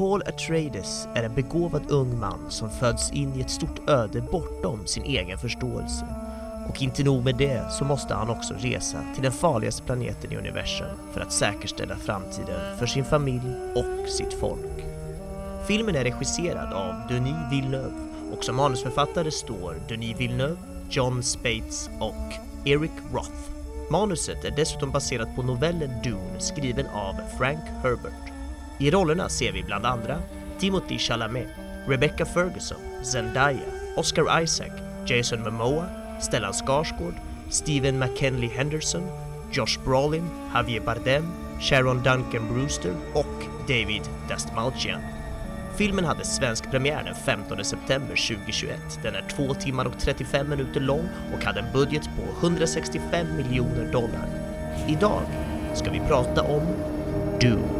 Paul Atreides är en begåvad ung man som föds in i ett stort öde bortom sin egen förståelse. Och inte nog med det så måste han också resa till den farligaste planeten i universum för att säkerställa framtiden för sin familj och sitt folk. Filmen är regisserad av Denis Villeneuve och som manusförfattare står Denis Villeneuve, John Spates och Eric Roth. Manuset är dessutom baserat på novellen Dune skriven av Frank Herbert. I rollerna ser vi bland andra Timothy Chalamet, Rebecca Ferguson, Zendaya, Oscar Isaac, Jason Momoa, Stellan Skarsgård, Stephen McKinley Henderson, Josh Brolin, Javier Bardem, Sharon Duncan Brewster och David Dastmalchian. Filmen hade svensk premiär den 15 september 2021. Den är 2 timmar och 35 minuter lång och hade en budget på 165 miljoner dollar. Idag ska vi prata om Dune.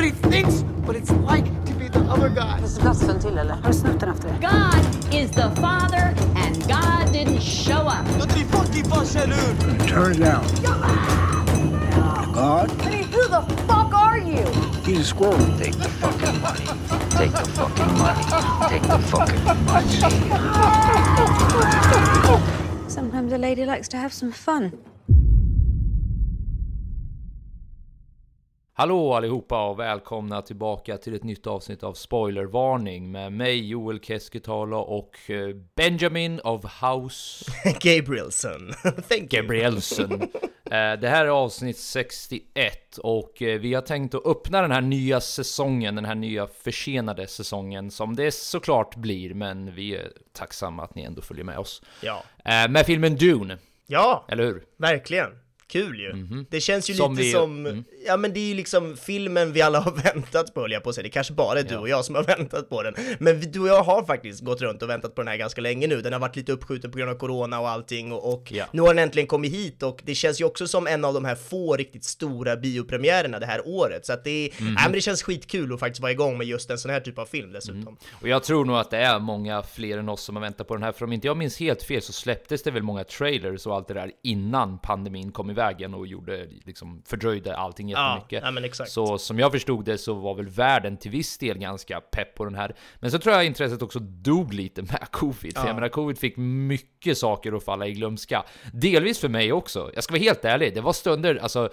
Nobody thinks what it's like to be the other guy. Glassen till eller? Har du snott den efter? God is the Father and God didn't show up. Låt fucking farsa! Turn it down. God, I mean, who the fuck are you? he's a squirrel. Take the fucking money. Take the fucking money. Take the fucking money. Sometimes a lady likes to have some fun. Hallå allihopa och välkomna tillbaka till ett nytt avsnitt av Spoilervarning med mig Joel Keskitalo och eh, Benjamin of House Gabrielson. Thank you. Gabrielsen. Eh, Det här är avsnitt 61 och eh, vi har tänkt att öppna den här nya säsongen, den här nya försenade säsongen som det såklart blir, men vi är tacksamma att ni ändå följer med oss. Ja. Med filmen Dune, Ja, eller hur? verkligen. Kul ju. Det känns ju Som lite vi- som, mm. ja men det är ju liksom filmen vi alla har väntat på höll jag på att säga. Det kanske bara är du Ja. och jag som har väntat på den. Men vi- du och jag har faktiskt gått runt och väntat på den här ganska länge nu. Den har varit lite uppskjuten på grund av corona och allting och, och Ja. nu har den äntligen kommit hit och det känns ju också som en av de här få riktigt stora biopremiärerna det här året. Så att det, är, Mhm. nej, men det känns skitkul att faktiskt vara igång med just en sån här typ av film dessutom. Och jag tror nog att det är många fler än oss som har väntat på den här, för om inte jag minns helt fel så släpptes det väl många trailers och allt det där innan pandemin kom i vägen och gjorde, liksom, fördröjde allting jättemycket. ja exakt. Så som jag förstod det så var väl världen till viss del ganska pepp på den här. Men så tror jag intresset också dog lite med covid. För Ja. jag menar, covid fick mycket saker att falla i glömska. Delvis för mig också. Jag ska vara helt ärlig, det var stunder, alltså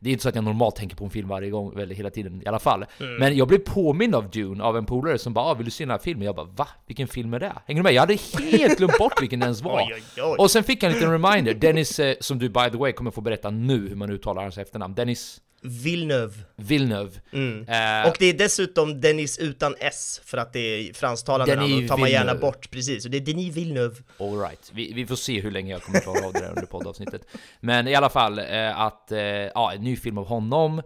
det är inte så att jag normalt tänker på en film varje gång, eller hela tiden i alla fall. Mm. Men jag blev påmind av Dune av en polare som bara ah, 'Vill du se den här filmen?' Jag bara 'Va? Vilken film är det?' Hänger du med? Jag hade helt glömt bort vilken den ens var. Oj, oj, oj. Och sen fick jag en liten reminder, Dennis, eh, som du by the way kommer få berätta nu hur man uttalar hans efternamn, Dennis Villeneuve. Villeneuve. Mm. Eh, Och det är dessutom Dennis utan S, för att det är fransktalande namn, och tar man gärna bort, precis. Och det är Denis Villeneuve. All right. Vi, vi får se hur länge jag kommer klara av det där under poddavsnittet. Men i alla fall, eh, att, eh, ja, en ny film av honom.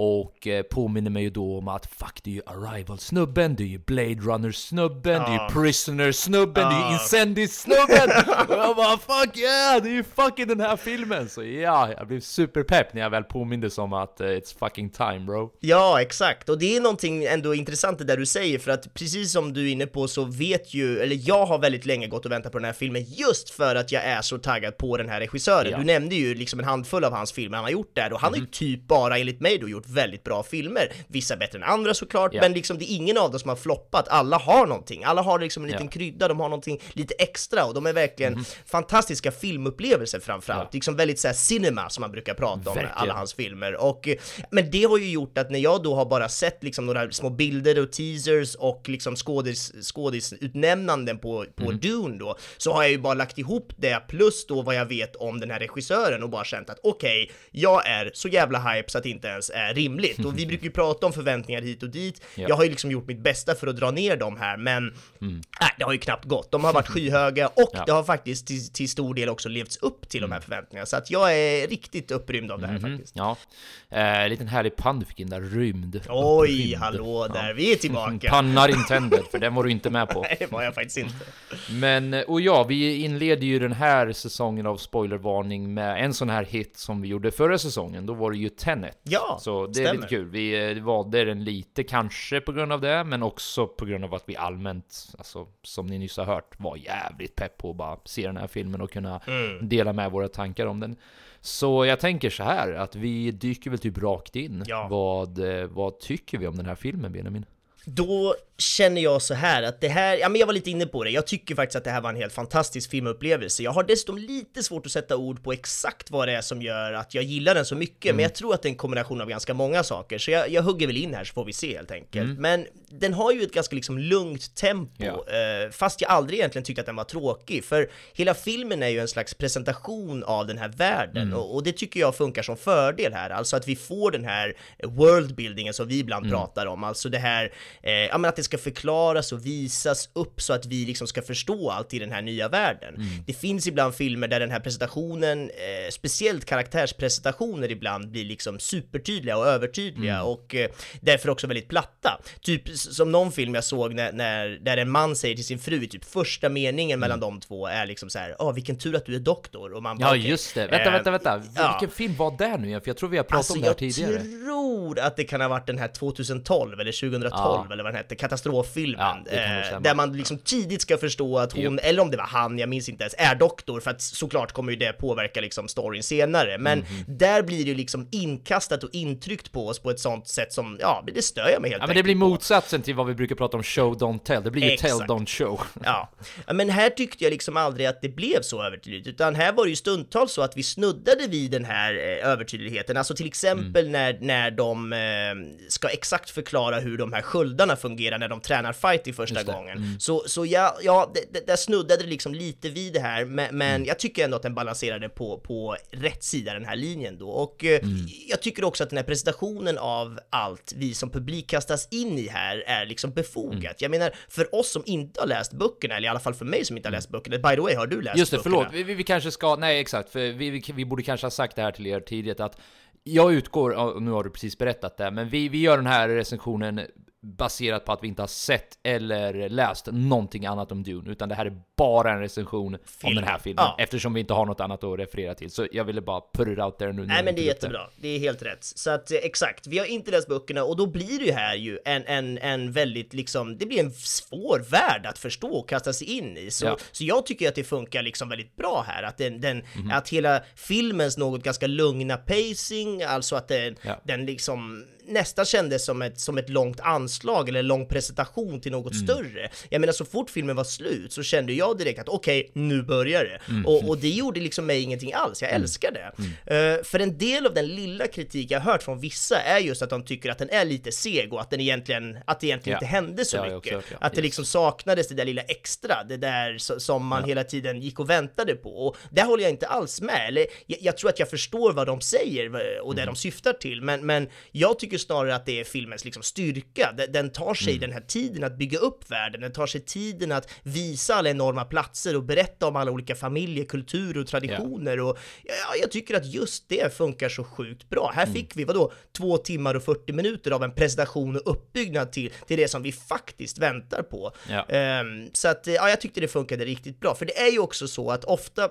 Och eh, påminner mig ju då om att fuck, det är ju Arrival-snubben, det är ju Blade Runner-snubben, det är ju Prisoner-snubben, det är ju Incendies-snubben! och jag bara fuck yeah, det är ju fucking den här filmen! Så ja, jag blev superpepp när jag väl påmindes om att eh, it's fucking time bro. Ja, exakt. Och det är någonting ändå intressant det där du säger, för att precis som du är inne på så vet ju, eller jag har väldigt länge gått och väntat på den här filmen just för att jag är så taggad på den här regissören. Ja. Du nämnde ju liksom en handfull av hans filmer han har gjort där och han har ju typ bara enligt mig då gjort väldigt bra filmer. Vissa bättre än andra såklart, Ja. men liksom det är ingen av dem som har floppat. Alla har någonting. Alla har liksom en liten Ja. krydda, de har någonting lite extra och de är verkligen Mhm. fantastiska filmupplevelser framförallt. Ja. Liksom väldigt såhär cinema som man brukar prata om, Verkligen. alla hans filmer. Och, men det har ju gjort att när jag då har bara sett liksom några små bilder och teasers och liksom skådis, skådisutnämnanden på, på Mm. Dune då, så har jag ju bara lagt ihop det plus då vad jag vet om den här regissören och bara känt att okej, jag är så jävla hype så att det inte ens är rimligt. Och vi brukar ju prata om förväntningar hit och dit. Ja. Jag har ju liksom gjort mitt bästa för att dra ner dem här, men Mm. nej, det har ju knappt gått. De har varit skyhöga och Ja. det har faktiskt till, till stor del också levts upp till de här förväntningarna. Så att jag är riktigt upprymd av det här Mhm, faktiskt. Ja, eh, liten härlig pun du fick in där, rymd. Oj, Upprymd. hallå där, vi är tillbaka. Pannar intended, för den var du inte med på. Nej, det var jag faktiskt inte. Men, eh, och ja, vi inleder ju den här säsongen av spoilervarning med en sån här hit som vi gjorde förra säsongen. Då var det ju Tenet. Ja, Så det är stämmer. lite kul. Vi eh, valde den lite kanske på grund av det, men också på grund av att vi allmänt, alltså som ni nyss har hört, var jävligt pepp på att bara se den här filmen och kunna Mm. dela med våra tankar om den. Så jag tänker så här, att vi dyker väl typ rakt in. Ja. Vad, eh, vad tycker vi om den här filmen, Benjamin? Då känner jag så här att det här, ja men jag var lite inne på det, jag tycker faktiskt att det här var en helt fantastisk filmupplevelse. Jag har dessutom lite svårt att sätta ord på exakt vad det är som gör att jag gillar den så mycket, men jag tror att det är en kombination av ganska många saker, så jag, jag hugger väl in här så får vi se helt enkelt. Men den har ju ett ganska liksom lugnt tempo, Ja. eh, fast jag aldrig egentligen tyckte att den var tråkig, för hela filmen är ju en slags presentation av den här världen, och, och det tycker jag funkar som fördel här, alltså att vi får den här worldbuildingen som vi ibland pratar om, alltså det här, eh, ja men att det ska förklaras och visas upp så att vi liksom ska förstå allt i den här nya världen. Det finns ibland filmer där den här presentationen, eh, speciellt karaktärspresentationer ibland blir liksom supertydliga och övertydliga och eh, därför också väldigt platta. Typ som någon film jag såg när, när där en man säger till sin fru, typ första meningen mellan de två är liksom så här, åh vilken tur att du är doktor och man bara, Ja, okej. just det. Vänta, Eh, vänta, vänta. ja. Vilken film var det nu igen? För jag tror vi har pratat Alltså om det här jag tidigare. tror att det kan ha varit den här 2012 eller 2012 Ja. eller vad den hette, katastroffilmen. Ja, eh, där man liksom tidigt ska förstå att hon, eller om det var han, jag minns inte ens, är doktor för att såklart kommer ju det påverka liksom storyn senare. Men Mhm. där blir det ju liksom inkastat och intryckt på oss på ett sånt sätt som, ja, det stör jag mig helt Ja men det blir enkelt på. motsatsen till vad vi brukar prata om show don't tell. Det blir ju Exakt. tell don't show. Ja. ja, men här tyckte jag liksom aldrig att det blev så övertydligt, utan här var det ju stundtals så att vi snuddade vid den här eh, övertydligheten, alltså till exempel Mm. när, när de eh, ska exakt förklara hur de här sköldarna fungerar när de tränar fighting första gången. Mm. Så, så ja, ja det, där snuddade det liksom lite vid det här, men, men Mm. jag tycker ändå att den balanserade på, på rätt sida den här linjen då. Och eh, Mm. jag tycker också att den här presentationen av allt vi som publik kastas in i här är liksom befogat. Mm. Jag menar, för oss som inte har läst böckerna, eller i alla fall för mig som inte har läst böckerna, by the way, har du läst Just det, böckerna? förlåt. Vi, vi, vi kanske ska, nej exakt, för vi, vi, vi borde kanske ha sagt det här till er tidigt att jag utgår, nu har du precis berättat det, men vi, vi gör den här recensionen baserat på att vi inte har sett eller läst någonting annat om Dune, utan det här är bara en recension om Film. den här filmen, Ja. eftersom vi inte har något annat att referera till. Så jag ville bara put it out there nu. Nej men det är jättebra, det är helt rätt. Så att eh, exakt, vi har inte läst böckerna och då blir det ju här ju en, en, en väldigt liksom, det blir en svår värld att förstå och kasta sig in i. Så, Ja. så jag tycker att det funkar liksom väldigt bra här, att den, den Mhm. att hela filmens något ganska lugna pacing, alltså att den, Ja. den liksom nästan kändes som ett, som ett långt anslag eller lång presentation till något Mm. större. Jag menar så fort filmen var slut så kände jag direkt att okej, nu börjar det. Mm. Och, och det gjorde liksom mig ingenting alls, jag älskar det. Eh, för en del av den lilla kritik jag hört från vissa är just att de tycker att den är lite seg och att den egentligen, att det egentligen Ja. inte hände så Det mycket. hört, ja. Att det Yes. liksom saknades det där lilla extra, det där so- som man hela tiden gick och väntade på. Och där håller jag inte alls med, eller jag, jag tror att jag förstår vad de säger eh, och det Mm. de syftar till, men, men jag tycker snarare att det är filmens liksom styrka. Den, tar sig Mm. den här tiden att bygga upp världen, den tar sig tiden att visa alla enorma platser och berätta om alla olika familjer, kulturer och traditioner och ja, jag tycker att just det funkar så sjukt bra. Här Mm. fick vi, vadå, två timmar och 40 minuter av en presentation och uppbyggnad till, till det som vi faktiskt väntar på. Ja. Ehm, så att, ja, jag tyckte det funkade riktigt bra, för det är ju också så att ofta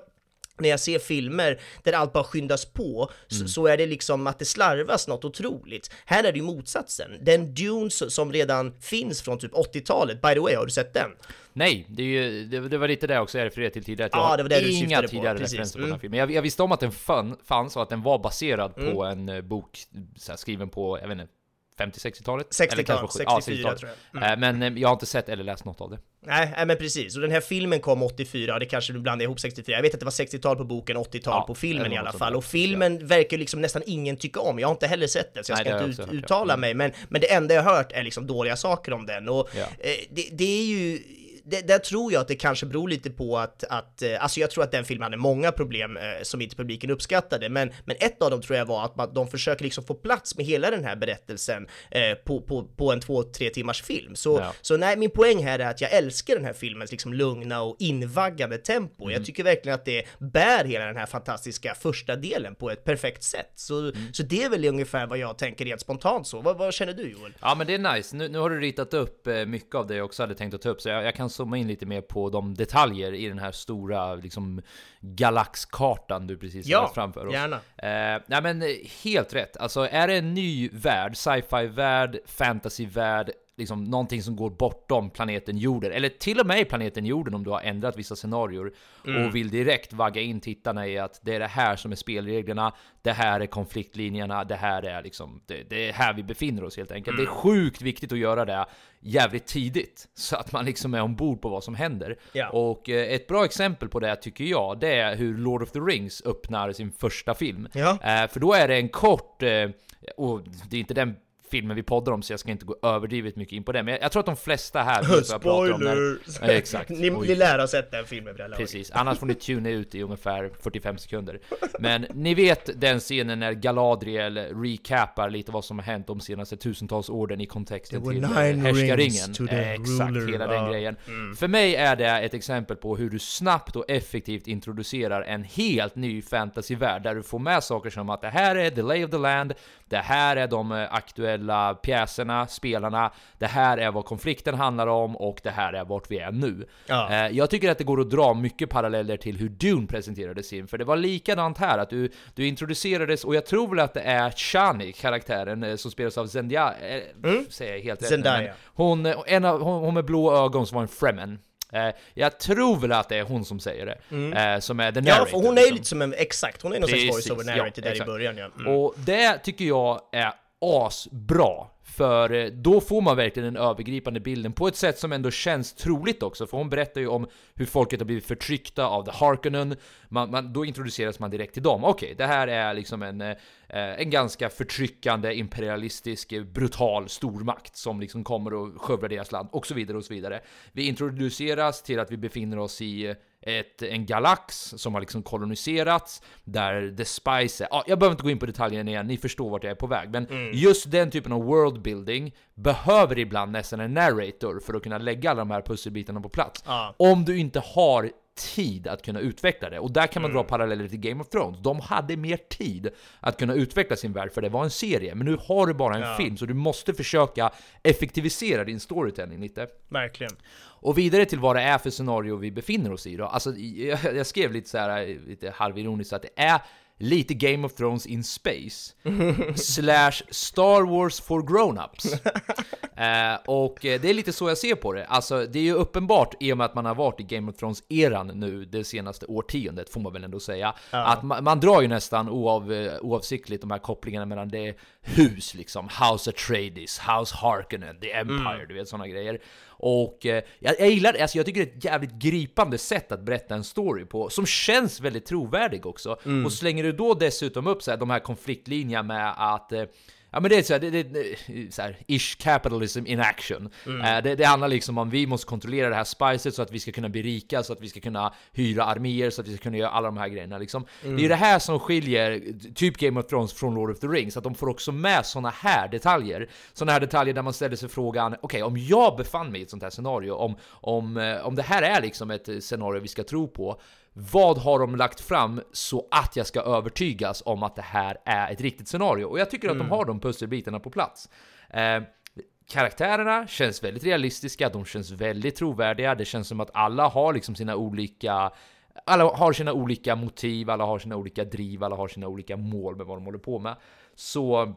när jag ser filmer där allt bara skyndas på så, så är det liksom att det slarvas något otroligt. Här är det ju motsatsen. Den Dune s- som redan finns från typ 80-talet, by the way, har du sett den? Nej, det, ju, det, det var lite det också jag refererade till tidigare. Att jag Ja, har det var det du inga på, tidigare precis. referenser på den här Mm. filmen. Jag, jag visste om att den fann, fanns och att den var baserad på Mm. en eh, bok så här, skriven på, jag vet inte, 50-60-talet? 60-talet, Eller kanske på 64 ja, 60-talet. tror jag. Mm. Eh, Men eh, jag har inte sett eller läst något av det. Nej, nej, men precis. Och den här filmen kom 84, det kanske du blandar ihop 64. Jag vet att det var 60-tal på boken, 80-tal Ja, på filmen i alla fall. Och filmen verkar liksom nästan ingen tycka om. Jag har inte heller sett den, så jag Nej, ska inte ut, hört, ja. uttala Mm. mig. Men, men det enda jag har hört är liksom dåliga saker om den. Och Ja. eh, det, det är ju... Det, där tror jag att det kanske beror lite på att, att eh, alltså jag tror att den filmen hade många problem eh, som inte publiken uppskattade, men, men ett av dem tror jag var att man, de försöker liksom få plats med hela den här berättelsen eh, på, på, på en två, tre timmars film. Så, Ja. så nej, min poäng här är att jag älskar den här filmens liksom lugna och invaggande tempo. Mm. Jag tycker verkligen att det bär hela den här fantastiska första delen på ett perfekt sätt. Så, Mm. så det är väl ungefär vad jag tänker rent spontant så. Vad, vad känner du Joel? Ja men det är nice, nu, nu har du ritat upp eh, mycket av det jag också hade tänkt att ta upp Så jag, jag kan zooma in lite mer på de detaljer i den här stora liksom galaxkartan du precis Ja, har framför oss gärna. eh, Nej men eh, helt rätt, alltså är det en ny värld, sci-fi värld, fantasy värld Liksom någonting som går bortom planeten jorden, eller till och med planeten jorden om du har ändrat vissa scenarier Mm. och vill direkt vagga in tittarna i att det är det här som är spelreglerna, det här är konfliktlinjerna, det här är liksom, det, det är här vi befinner oss helt enkelt. Det är sjukt viktigt att göra det jävligt tidigt, så att man liksom är ombord på vad som händer. Ja. Och eh, ett bra exempel på det tycker jag, det är hur Lord of the Rings öppnar sin första film. Eh, för då är det en kort, eh, och det är inte den filmen vi poddar om så jag ska inte gå överdrivet mycket in på det, men jag, jag tror att de flesta här vet vad jag pratar om. När! Eh, exakt. ni, Oj. ni lär ha sett den filmen vid. Precis, annars får ni tuna ut i ungefär 45 sekunder. Men ni vet den scenen när Galadriel recapar lite vad som har hänt de senaste tusentals åren i kontexten till Eh, Exakt, ruler. hela den grejen. Mm. För mig är det ett exempel på hur du snabbt och effektivt introducerar en helt ny fantasyvärld där du får med saker som att det här är the lay of the land, det här är de eh, aktuella pjäserna, spelarna, det här är vad konflikten handlar om och det här är vart vi är nu. Ja. Eh, jag tycker att det går att dra mycket paralleller till hur Dune presenterades in, för det var likadant här, att du, du introducerades, och jag tror väl att det är Shani, karaktären eh, som spelas av Zendaya, eh, säger jag helt rätt Mm. Zendaya. men hon, en av, hon, hon med blå ögon som var en Fremen. Eh, jag tror väl att det är hon som säger det, eh, som är the narrator. Mm. Ja, för hon är ju liksom. lite som en, exakt, hon är någon slags Precis, voice-over ja, narrator där i exakt. början ja. Mm. Och det tycker jag är asbra. För eh, då får man verkligen den övergripande bilden på ett sätt som ändå känns troligt också. För hon berättar ju om hur folket har blivit förtryckta av The Harkonnen. Man, man, då introduceras man direkt till dem. Okej, det här är liksom en, eh, en ganska förtryckande, imperialistisk, eh, brutal stormakt som liksom kommer och skövlar deras land och så vidare och så vidare. Vi introduceras till att vi befinner oss i eh, ett, en galax som har liksom koloniserats, där The Spice är... Ja, jag behöver inte gå in på detaljerna igen, ni förstår vart jag är på väg. Men just den typen av worldbuilding behöver ibland nästan en narrator för att kunna lägga alla de här pusselbitarna på plats. Ja. Om du inte har tid att kunna utveckla det. Och där kan man dra paralleller till Game of Thrones. De hade mer tid att kunna utveckla sin värld, för det var en serie. Men nu har du bara en Ja. film, så du måste försöka effektivisera din storytelling lite. Verkligen. Och vidare till vad det är för scenario vi befinner oss i då. Alltså, jag, jag skrev lite så här, lite halvironiskt att det är lite Game of Thrones in space. slash Star Wars for grown-ups. eh, och eh, det är lite så jag ser på det. Alltså, det är ju uppenbart i och med att man har varit i Game of Thrones-eran nu det senaste årtiondet, får man väl ändå säga. Att man, man drar ju nästan oav, eh, oavsiktligt de här kopplingarna mellan det hus liksom, House Atreides, House Harkonnen, The Empire, du vet sådana grejer. Och eh, jag, jag gillar det, alltså jag tycker det är ett jävligt gripande sätt att berätta en story på, som känns väldigt trovärdig också. Och slänger du då dessutom upp så här, de här konfliktlinjerna med att eh, Ja men det är så här, det, det, så här, ish capitalism in action. Eh, det, det handlar liksom om vi måste kontrollera det här spicet så att vi ska kunna bli rika, så att vi ska kunna hyra arméer, så att vi ska kunna göra alla de här grejerna liksom. Det är ju det här som skiljer typ Game of Thrones från Lord of the Rings, att de får också med såna här detaljer. Såna här detaljer där man ställer sig frågan, okej om jag befann mig i ett sånt här scenario, om, om, eh, om det här är liksom ett eh, scenario vi ska tro på, vad har de lagt fram så att jag ska övertygas om att det här är ett riktigt scenario? Och jag tycker att de har de pusselbitarna på plats. Eh, karaktärerna känns väldigt realistiska, de känns väldigt trovärdiga, det känns som att alla har liksom sina olika alla har sina olika motiv, alla har sina olika driv, alla har sina olika mål med vad de håller på med. Så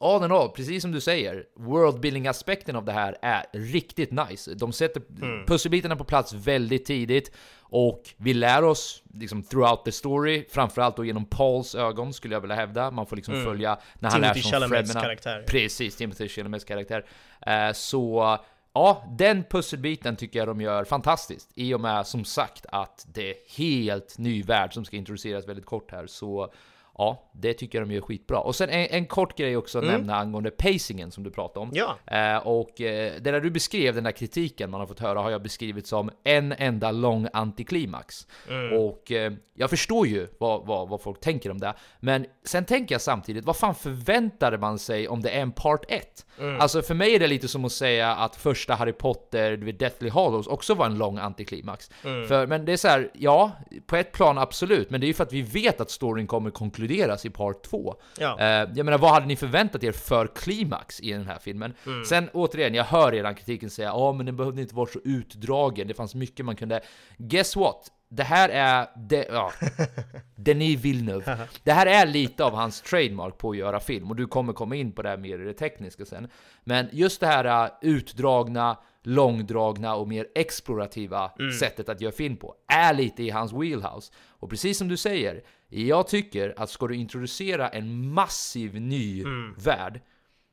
all in all, precis som du säger, worldbuilding-aspekten av det här är riktigt nice. De sätter Mm. pusselbitarna på plats väldigt tidigt och vi lär oss liksom throughout the story, framförallt då genom Pauls ögon skulle jag vilja hävda. Man får liksom Mm. följa när han Timothy är som Chalamets Fremen. karaktär. Precis, Timothy Chalamets karaktär. Eh, så ja, den pusselbiten tycker jag de gör fantastiskt. I och med som sagt att det är helt ny värld som ska introduceras väldigt kort här. Så ja, det tycker jag de gör skitbra. Och sen en, en kort grej också att Mm. nämna angående pacingen som du pratade om. Ja. Eh, och eh, det där du beskrev, den där kritiken man har fått höra, har jag beskrivit som en enda lång antiklimax. Mm. Och eh, jag förstår ju vad, vad, vad folk tänker om det. Men sen tänker jag samtidigt, vad fan förväntade man sig om det är en part 1? Mm. Alltså för mig är det lite som att säga att första Harry Potter, du vet, Deathly Hallows, också var en lång antiklimax. Mm. För, men det är så här, ja, på ett plan absolut, men det är ju för att vi vet att storyn kommer konkluderas i part 2. Ja. Eh, jag menar, vad hade ni förväntat er för klimax i den här filmen? Mm. Sen återigen, jag hör redan kritiken säga ja, men den behövde inte vara så utdragen, det fanns mycket man kunde... Guess what? Det här är... Det, ja, Denis Villeneuve. Det här är lite av hans trademark på att göra film, och du kommer komma in på det här mer i det tekniska sen. Men just det här uh, utdragna, långdragna och mer explorativa Mm. sättet att göra film på är lite i hans wheelhouse. Och precis som du säger, jag tycker att ska du introducera en massiv ny Mm. värld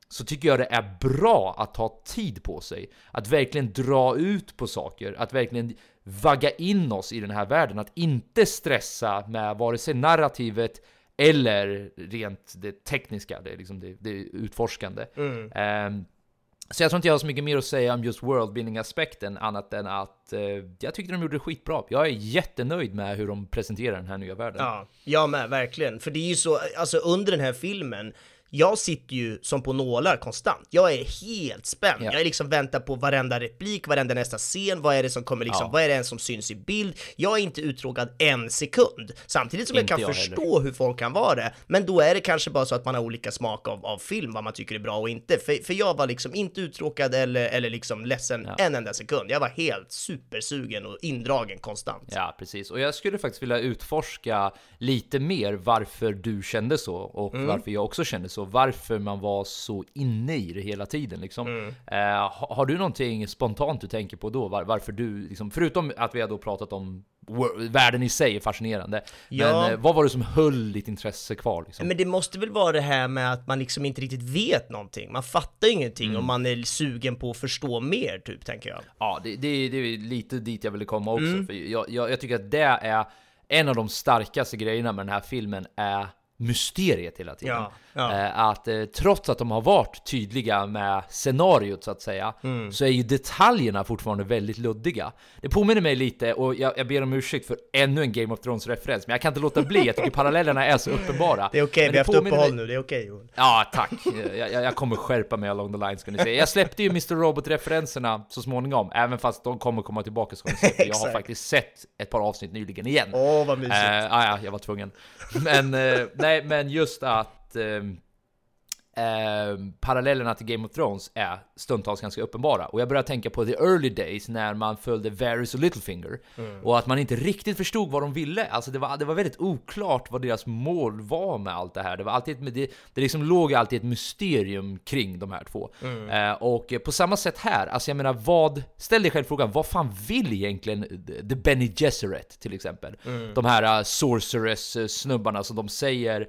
så tycker jag det är bra att ta tid på sig. Att verkligen dra ut på saker, att verkligen vagga in oss i den här världen. Att inte stressa med vare sig narrativet eller rent det tekniska, det, liksom det, det utforskande. Mm. Ehm, så jag tror inte jag har så mycket mer att säga om just worldbuilding-aspekten annat än att eh, jag tyckte de gjorde det skitbra. Jag är jättenöjd med hur de presenterar den här nya världen. Ja, jag med, verkligen. För det är ju så, alltså under den här filmen, jag sitter ju som på nålar konstant. Jag är helt spänd. Ja. Jag är liksom väntar på varenda replik, varenda nästa scen, vad är det som kommer liksom, Ja. vad är det som syns i bild? Jag är inte uttråkad en sekund. Samtidigt som jag Inte kan jag förstå hur folk kan vara det. Men då är det kanske bara så att man har olika smak av, av film, vad man tycker är bra och inte. För, för jag var liksom inte uttråkad eller, eller liksom ledsen en enda sekund. Jag var helt supersugen och indragen konstant. Ja, precis. Och jag skulle faktiskt vilja utforska lite mer varför du kände så och Mm. varför jag också kände så. Varför man var så inne i det hela tiden liksom. Mm. Eh, ha- har du någonting spontant du tänker på då? Var, varför du, liksom, förutom att vi har då pratat om världen i sig är fascinerande. Ja. Men eh, vad var det som höll ditt intresse kvar? Liksom? Men det måste väl vara det här med att man liksom inte riktigt vet någonting. Man fattar ingenting Mm. och man är sugen på att förstå mer, typ, tänker jag. Ja, det, det, det är lite dit jag ville komma också. Mm. För jag, jag, jag tycker att det är en av de starkaste grejerna med den här filmen är mysteriet hela tiden. Ja, ja. Eh, Att eh, trots att de har varit tydliga med scenariot så att säga, Mm. så är ju detaljerna fortfarande väldigt luddiga. Det påminner mig lite, och jag, jag ber om ursäkt för ännu en Game of Thrones-referens, men jag kan inte låta bli, jag tycker parallellerna är så uppenbara. Det är okej, Men vi har haft uppehåll mig- nu, det är okej Johan. Ja, tack. Jag, jag, kommer skärpa mig along the line ska ni se. Jag släppte ju Mr. Robot-referenserna så småningom, även fast de kommer komma tillbaka ska ni se. För jag har faktiskt sett ett par avsnitt nyligen igen. Åh, vad mysigt. Eh, ja, ja, jag var tvungen. Men, eh, nej, men just att ehm, ehm, parallellerna till Game of Thrones är stundtals ganska uppenbara. Och jag börjar tänka på the early days när man följde Varys och Littlefinger. Mm. Och att man inte riktigt förstod vad de ville. Alltså det var, det var väldigt oklart vad deras mål var med allt det här. Det var alltid ett, det, det liksom låg alltid ett mysterium kring de här två. Mm. Eh, och eh, på samma sätt här, alltså jag menar vad, ställ dig själv frågan, vad fan vill egentligen The Benny Gesserit till exempel? Mm. De här uh, sorceress uh, snubbarna som de säger eh,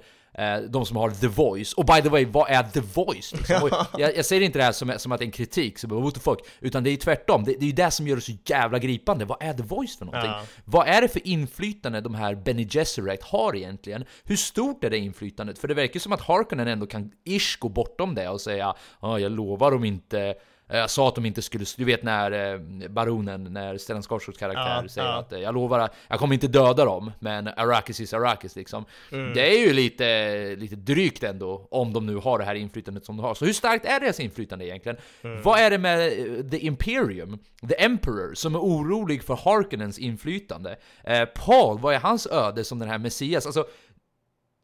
de som har The Voice, och by the way, vad är The Voice? Liksom? Jag, jag säger inte det här som, som att det är en kritik, så bara, what the fuck, utan det är ju tvärtom, det, det är ju det som gör det så jävla gripande. Vad är The Voice för någonting? Ja. Vad är det för inflytande de här Benny Gesserit har egentligen? Hur stort är det inflytandet? För det verkar som att Harkonnen ändå kan ish gå bortom det och säga ja, jag lovar om inte jag sa att de inte skulle, du vet när eh, baronen, när Stellan Skarsgårds karaktär Ja, säger ja. att eh, jag lovar, jag kommer inte döda dem, men Arrakis is Arrakis liksom. Mm. Det är ju lite, lite drygt ändå, om de nu har det här inflytandet som de har. Så hur starkt är deras inflytande egentligen? Mm. Vad är det med eh, The Imperium, The Emperor, som är orolig för Harkonnens inflytande? Eh, Paul, vad är hans öde som den här Messias? Alltså,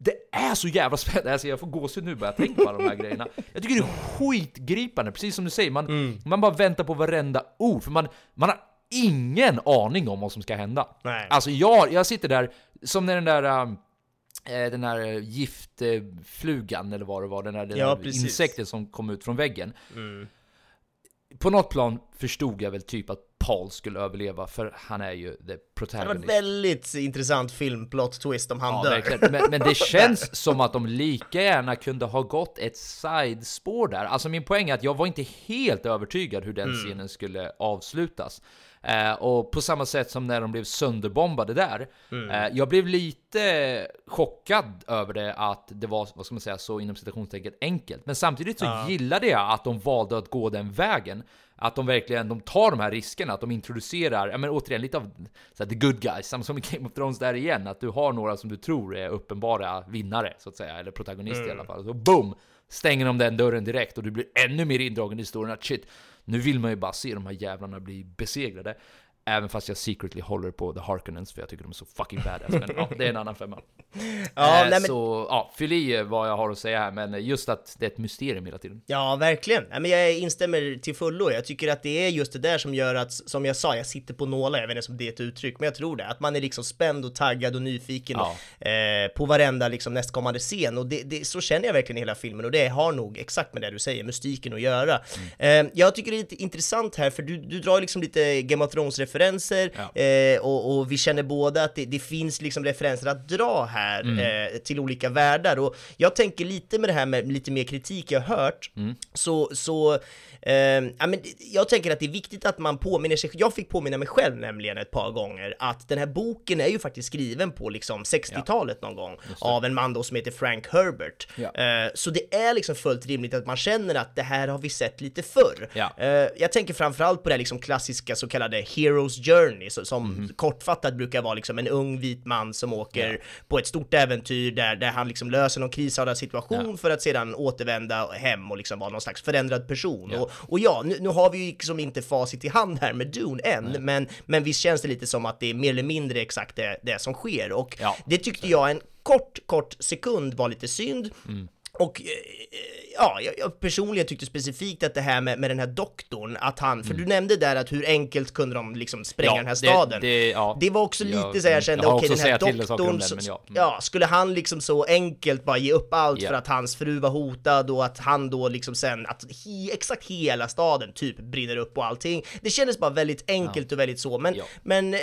det är så jävla spännande, alltså jag får gåshud nu bara jag tänker på alla de här grejerna. Jag tycker det är skitgripande, precis som du säger, man, man bara väntar på varenda ord, för man, man har ingen aning om vad som ska hända. Nej. Alltså jag, jag sitter där, som när den där... um, eh, Den där giftflugan eller vad det var, den där, den Ja, där insekten som kom ut från väggen. Mm. På något plan förstod jag väl typ att Paul skulle överleva, för han är ju the Det var protagonist. en väldigt intressant filmplot twist om han Ja, dör. Men, men det känns som att de lika gärna kunde ha gått ett sidespår där. Alltså min poäng är att jag var inte helt övertygad hur den Mm. scenen skulle avslutas. Eh, och på samma sätt som när de blev sönderbombade där. Mm. Eh, jag blev lite chockad över det att det var, vad ska man säga, så inom citationstecken enkelt. Men samtidigt så Ja. gillade jag att de valde att gå den vägen. Att de verkligen de tar de här riskerna, att de introducerar, ja men återigen lite av så här, the good guys, samma som i Game of Thrones där igen, att du har några som du tror är uppenbara vinnare, så att säga, eller protagonister i Mm. alla fall. Så boom! Stänger de den dörren direkt och du blir ännu mer indragen i historien att shit, nu vill man ju bara se de här jävlarna bli besegrade. Även fast jag secretly håller på The Harkonnens för jag tycker de är så fucking badass. Men ja, det är en annan femma. Ja, Eh, Så ja, fyll i vad jag har att säga här, men just att det är ett mysterium hela tiden. Ja, verkligen. Nej, men jag instämmer till fullo. Jag tycker att det är just det där som gör att, som jag sa, jag sitter på nålar, jag vet inte om det är ett uttryck, men jag tror det. Att man är liksom spänd och taggad och nyfiken Ja. eh, på varenda liksom nästkommande scen. Och det, det, så känner jag verkligen i hela filmen och det har nog exakt med det du säger, mystiken att göra. Mm. Eh, jag tycker det är lite intressant här, för du, du drar liksom lite Game of Thrones-referenser Ja. eh, och, och vi känner båda att det, det finns liksom referenser att dra här Mm. eh, till olika världar. Och jag tänker lite med det här med lite mer kritik jag har hört, Mm. så, så eh, ja, men jag tänker att det är viktigt att man påminner sig, jag fick påminna mig själv nämligen ett par gånger, att den här boken är ju faktiskt skriven på liksom 60-talet någon gång av en man då som heter Frank Herbert. Ja. Eh, så det är liksom fullt rimligt att man känner att det här har vi sett lite förr. Ja. Eh, jag tänker framförallt på det här liksom klassiska så kallade Hero's Journey, som Mhm. kortfattat brukar vara liksom en ung vit man som åker på ett stort äventyr där, där han liksom löser någon krisartad situation för att sedan återvända hem och liksom vara någon slags förändrad person. Ja. Och, och ja, nu, nu har vi ju liksom inte facit i hand här med Dune än, men, men visst känns det lite som att det är mer eller mindre exakt det, det som sker. Och Ja. det tyckte jag en kort, kort sekund var lite synd. Mm. Och eh, ja, jag, personligen tyckte specifikt att det här med, med den här doktorn, att han, för du nämnde där att hur enkelt kunde de liksom spränga Mm. Ja, den här det- staden. det- ja. det var också Jag- lite så jag kände, jag har okej också den här doktorn, den, så- ja. Mm. ja, skulle han liksom så enkelt bara ge upp allt Ja. för att hans fru var hotad och att han då liksom sen, att he, exakt hela staden typ brinner upp och allting. Det kändes bara väldigt enkelt och väldigt så, men, men eh,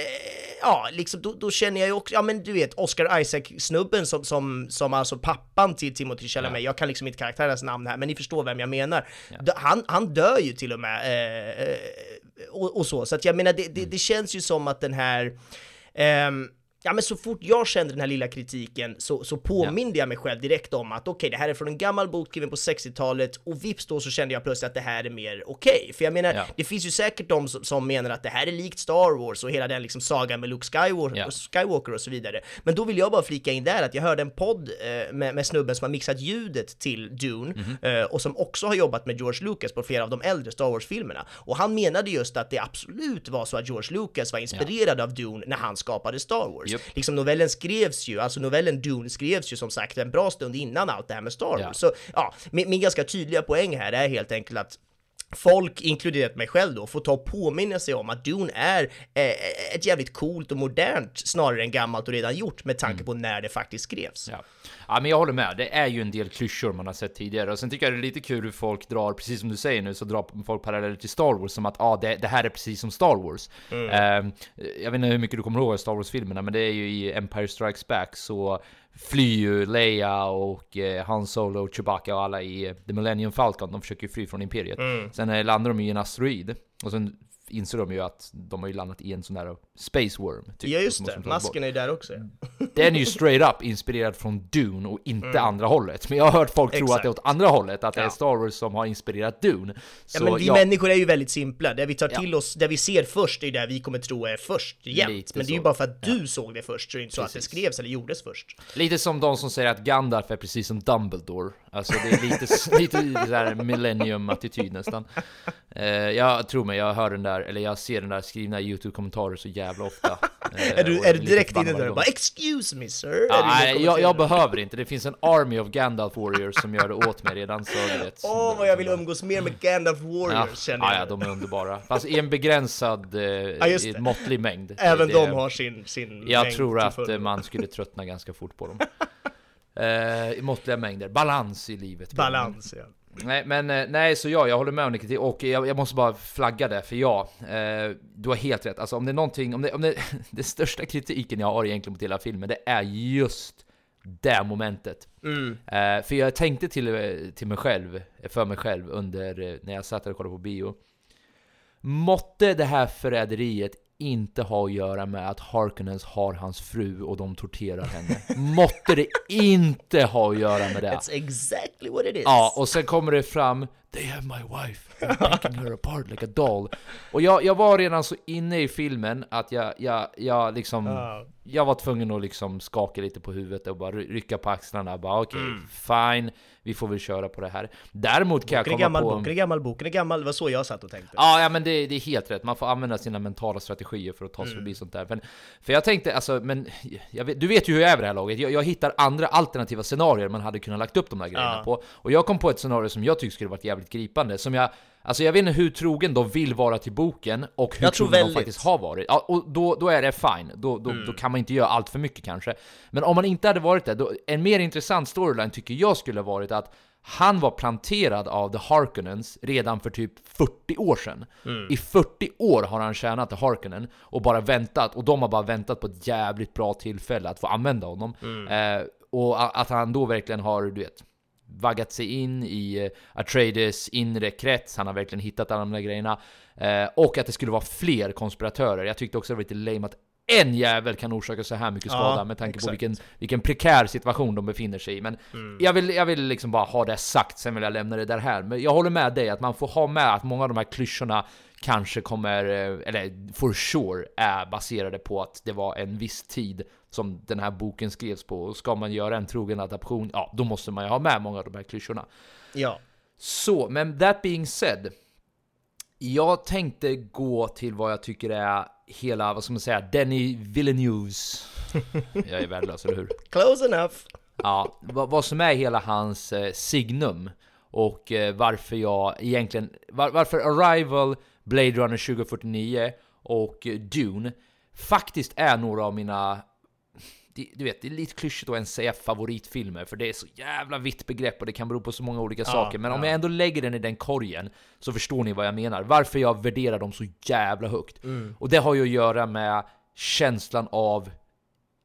ja, liksom då, då känner jag ju också, ja men du vet, Oscar Isaac-snubben som, som, som alltså pappan till Timothy Chalamet, Ja. jag kan liksom inte karaktärernas namn här, men ni förstår vem jag menar. D- Han, han dör ju till och med, eh, eh, och, och så, så att jag menar, det, det, det känns ju som att den här ehm, Ja men så fort jag kände den här lilla kritiken så, så påminde jag mig själv direkt om att okej, det här är från en gammal bok skriven på 60-talet och vips då så kände jag plötsligt att det här är mer okej. För jag menar, Ja. det finns ju säkert de som, som menar att det här är likt Star Wars och hela den liksom sagan med Luke Skywalker, Ja. Skywalker och så vidare. Men då vill jag bara flika in där att jag hörde en podd eh, med, med snubben som har mixat ljudet till Dune Mhm. eh, och som också har jobbat med George Lucas på flera av de äldre Star Wars-filmerna. Och han menade just att det absolut var så att George Lucas var inspirerad av Dune när han skapade Star Wars. Japp. Liksom novellen skrevs ju, alltså novellen Dune skrevs ju som sagt en bra stund innan allt det här med Star Wars. Ja. Så ja, min, min ganska tydliga poäng här är helt enkelt att folk, inkluderat mig själv då, får ta och påminna sig om att Dune är eh, ett jävligt coolt och modernt snarare än gammalt och redan gjort med tanke på när det faktiskt skrevs. Ja. ja, men jag håller med. Det är ju en del klyschor man har sett tidigare. Och sen tycker jag det är lite kul hur folk drar, precis som du säger nu, så drar folk paralleller till Star Wars som att ah, det, det här är precis som Star Wars. Eh, jag vet inte hur mycket du kommer ihåg av Star Wars-filmerna, men det är ju i Empire Strikes Back så flyr ju Leia och eh, Han Solo och Chewbacca och alla i eh, The Millennium Falcon. De försöker ju fly från Imperiet. Sen eh, landar de i en asteroid. Och sen inser de ju att de har ju landat i en sån där Space Worm. typ, Ja just det, de ta bort. masken är ju där också. Den är ju straight up inspirerad från Dune och inte andra hållet. Men jag har hört folk tro Exakt. att det är åt andra hållet, att det är Ja. Star Wars som har inspirerat Dune. Så Ja men vi ja, människor är ju väldigt simpla, det vi tar Ja. till oss, det vi ser först är det vi kommer tro är först jämt. Lite Men det är ju så. bara för att du såg det först, så det är inte så att det skrevs eller gjordes först. lite som de som säger att Gandalf är precis som Dumbledore. Alltså det är lite, lite så här millennium-attityd nästan. Eh, jag tror mig, jag hör den där, eller jag ser den där skrivna i YouTube-kommentarer så jävla ofta. är du, är du direkt inne där och bara 'excuse me sir' Ja, nej, jag, jag behöver inte, det finns en army of Gandalf warriors som gör det åt mig redan så du vet Åh vad jag vill umgås mer med Gandalf Warriors Ja, känner ja, jag ja, de är underbara. Fast i en begränsad, eh, en måttlig mängd. Även Det- de har sin, sin Jag mängd tror att fullo. eh, man skulle tröttna ganska fort på dem. Eh, I måttliga mängder. Balans i livet. Balans ja. Nej, men eh, nej, så ja, jag håller med om det och jag, jag måste bara flagga det, för ja, eh, du har helt rätt. Alltså om det är någonting, om det, om det, det största kritiken jag har egentligen mot hela filmen, det är just det momentet. Mm. Eh, för jag tänkte till, till mig själv, för mig själv under, eh, när jag satt och kollade på bio. Måtte det här förräderiet inte ha att göra med att Harkonnens har hans fru och de torterar henne. Måtte det inte ha att göra med det. It's exactly what it is. Ja, och sen kommer det fram They have my wife, I'm picking her apart like a doll Och jag, jag var redan så inne i filmen att jag, jag, jag liksom Ja. Jag var tvungen att liksom skaka lite på huvudet och bara ry- rycka på axlarna bara okej, Mm. fine Vi får väl köra på det här Däremot kan Boken jag gammal, komma på boken är gammal, boken är gammal, det var så jag satt och tänkte. Ja, ja men det, det är helt rätt. Man får använda sina mentala strategier för att ta sig Mm. förbi sånt där. Men, för jag tänkte, alltså, men vet, du vet ju hur jag är vid det här laget. Jag, jag hittar andra alternativa scenarier man hade kunnat lagt upp de där grejerna Ja. på. Och jag kom på ett scenario som jag tycker skulle varit jävligt gripande. Som jag, alltså jag vet inte hur trogen de vill vara till boken och hur trogen de väldigt. faktiskt har varit. Ja, och då, då är det fine. Då, då, Mm. då kan man inte göra allt för mycket kanske. Men om man inte hade varit det, då, en mer intressant storyline tycker jag skulle ha varit att han var planterad av The Harkonnens redan för typ 40 år sedan. Mm. I 40 år har han tjänat The Harkonnen och bara väntat, och de har bara väntat på ett jävligt bra tillfälle att få använda honom. Eh, och att han då verkligen har, du vet, vaggat sig in i eh, Atreides inre krets, han har verkligen hittat alla de där grejerna. Eh, och att det skulle vara fler konspiratörer. Jag tyckte också det var lite lame att en jävel kan orsaka så här mycket Ja, skada med tanke på exakt. vilken, vilken prekär situation de befinner sig i. Men Mm. jag, vill, jag vill liksom bara ha det sagt, sen vill jag lämna det där här. Men jag håller med dig att man får ha med att många av de här klyschorna kanske kommer, eh, eller for sure, är baserade på att det var en viss tid som den här boken skrevs på. Och ska man göra en trogen adaption, ja, då måste man ju ha med många av de här klyschorna. Ja. Så, men that being said. Jag tänkte gå till vad jag tycker är hela, vad ska man säga, Denny Villeneuves. Jag är värdelös, eller hur? Close enough. Ja, vad, vad som är hela hans eh, signum och eh, varför jag egentligen, var, varför Arrival, Blade Runner 2049 och Dune faktiskt är några av mina du vet, det är lite klyschigt att ens säga favoritfilmer, för det är så jävla vitt begrepp och det kan bero på så många olika Ja, saker. Men om ja. jag ändå lägger den i den korgen så förstår ni vad jag menar. Varför jag värderar dem så jävla högt. Mm. Och det har ju att göra med känslan av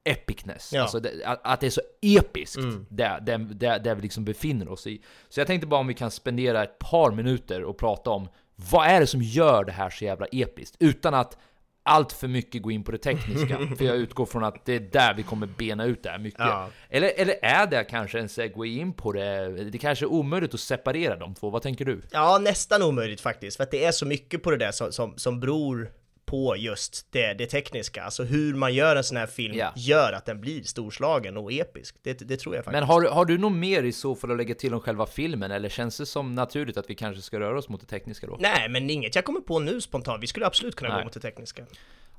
epicness. Ja. Alltså det, att, att det är så episkt Mm. där, där, där, där vi liksom befinner oss i. Så jag tänkte bara om vi kan spendera ett par minuter och prata om vad är det som gör det här så jävla episkt? Utan att allt för mycket gå in på det tekniska. för jag utgår från att det är där vi kommer bena ut det här mycket. Ja. Eller, eller är det kanske en segway in på det? Det kanske är omöjligt att separera de två. Vad tänker du? Ja, nästan omöjligt faktiskt, för att det är så mycket på det där som, som, som beror på just det, det tekniska. Alltså hur man gör en sån här film Ja. gör att den blir storslagen och episk. Det, det tror jag faktiskt. Men har, du- har du något mer i så fall att lägga till om själva filmen? Eller känns det som naturligt att vi kanske ska röra oss mot det tekniska då? Nej, men inget jag kommer på nu spontant. Vi skulle absolut kunna Nej. gå mot det tekniska.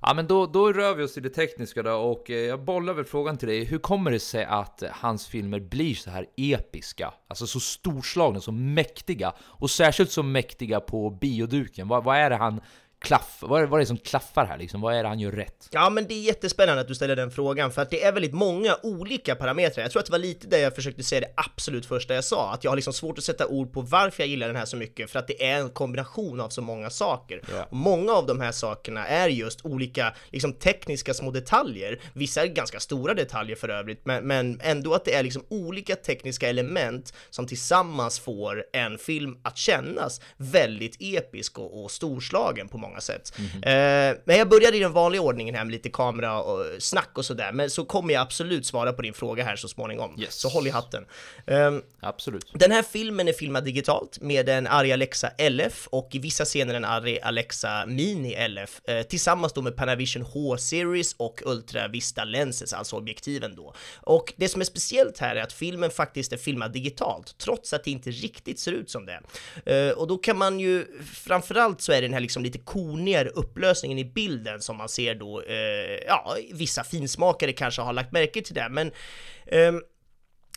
Ja men då, då rör vi oss till det tekniska då och eh, jag bollar väl frågan till dig. Hur kommer det sig att eh, hans filmer blir så här episka? Alltså så storslagna, så mäktiga. Och särskilt så mäktiga på bioduken. Vad, vad är det han klaff, vad är, vad är det som klaffar här liksom? Vad är det han gör rätt? Ja, men det är jättespännande att du ställer den frågan, för att det är väldigt många olika parametrar. Jag tror att det var lite det jag försökte säga det absolut första jag sa, att jag har liksom svårt att sätta ord på varför jag gillar den här så mycket, för att det är en kombination av så många saker. Ja. Och många av de här sakerna är just olika, liksom tekniska små detaljer. Vissa är ganska stora detaljer för övrigt, men, men ändå att det är liksom olika tekniska element som tillsammans får en film att kännas väldigt episk och, och storslagen på många sätt. Eh, men jag började i den vanliga ordningen här med lite kamera och snack och sådär, men så kommer jag absolut svara på din fråga här så småningom. Yes. Så håll i hatten. Ehm, Absolut. den här filmen är filmad digitalt med en Arri Alexa LF och i vissa scener en Arri Alexa Mini LF eh, tillsammans då med Panavision H-series och Ultra Vista lenses, alltså objektiven då. Och det som är speciellt här är att filmen faktiskt är filmad digitalt, trots att det inte riktigt ser ut som det. Eh, och då kan man ju, framförallt så är det den här liksom lite coola konigare upplösningen i bilden som man ser då, eh, ja, vissa finsmakare kanske har lagt märke till det, men eh,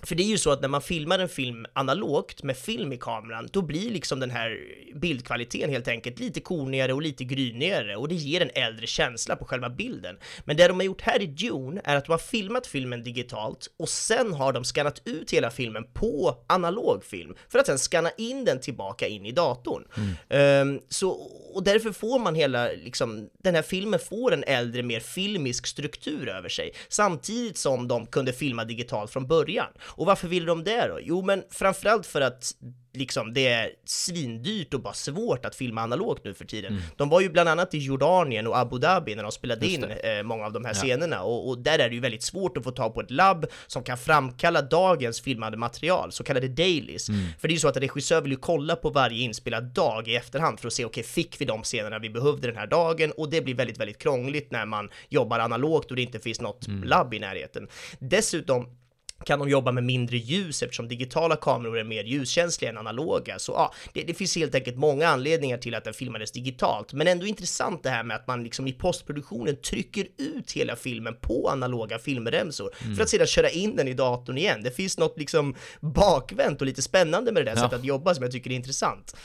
för det är ju så att när man filmar en film analogt med film i kameran, då blir liksom den här bildkvaliteten helt enkelt lite konigare och lite grynigare och det ger en äldre känsla på själva bilden. Men det de har gjort här i Dune är att de har filmat filmen digitalt och sen har de skannat ut hela filmen på analog film för att sen skanna in den tillbaka in i datorn. Mm. Um, så, och därför får man hela, liksom, den här filmen får en äldre, mer filmisk struktur över sig, samtidigt som de kunde filma digitalt från början. Och varför ville de det då? Jo, men framförallt för att liksom det är svindyrt och bara svårt att filma analogt nu för tiden. Mm. De var ju bland annat i Jordanien och Abu Dhabi när de spelade in eh, många av de här ja. scenerna och, och, där är det ju väldigt svårt att få tag på ett labb som kan framkalla dagens filmade material, så kallade dailies. Mm. För det är ju så att en regissör vill ju kolla på varje inspelad dag i efterhand för att se, okej, okay, fick vi de scenerna vi behövde den här dagen? Och det blir väldigt, väldigt krångligt när man jobbar analogt och det inte finns något mm. labb i närheten. Dessutom kan de jobba med mindre ljus eftersom digitala kameror är mer ljuskänsliga än analoga. Så ja, det, det, finns helt enkelt många anledningar till att den filmades digitalt, men ändå intressant det här med att man liksom i postproduktionen trycker ut hela filmen på analoga filmremsor mm. för att sedan köra in den i datorn igen. Det finns något liksom bakvänt och lite spännande med det där ja. sättet att jobba som jag tycker är intressant.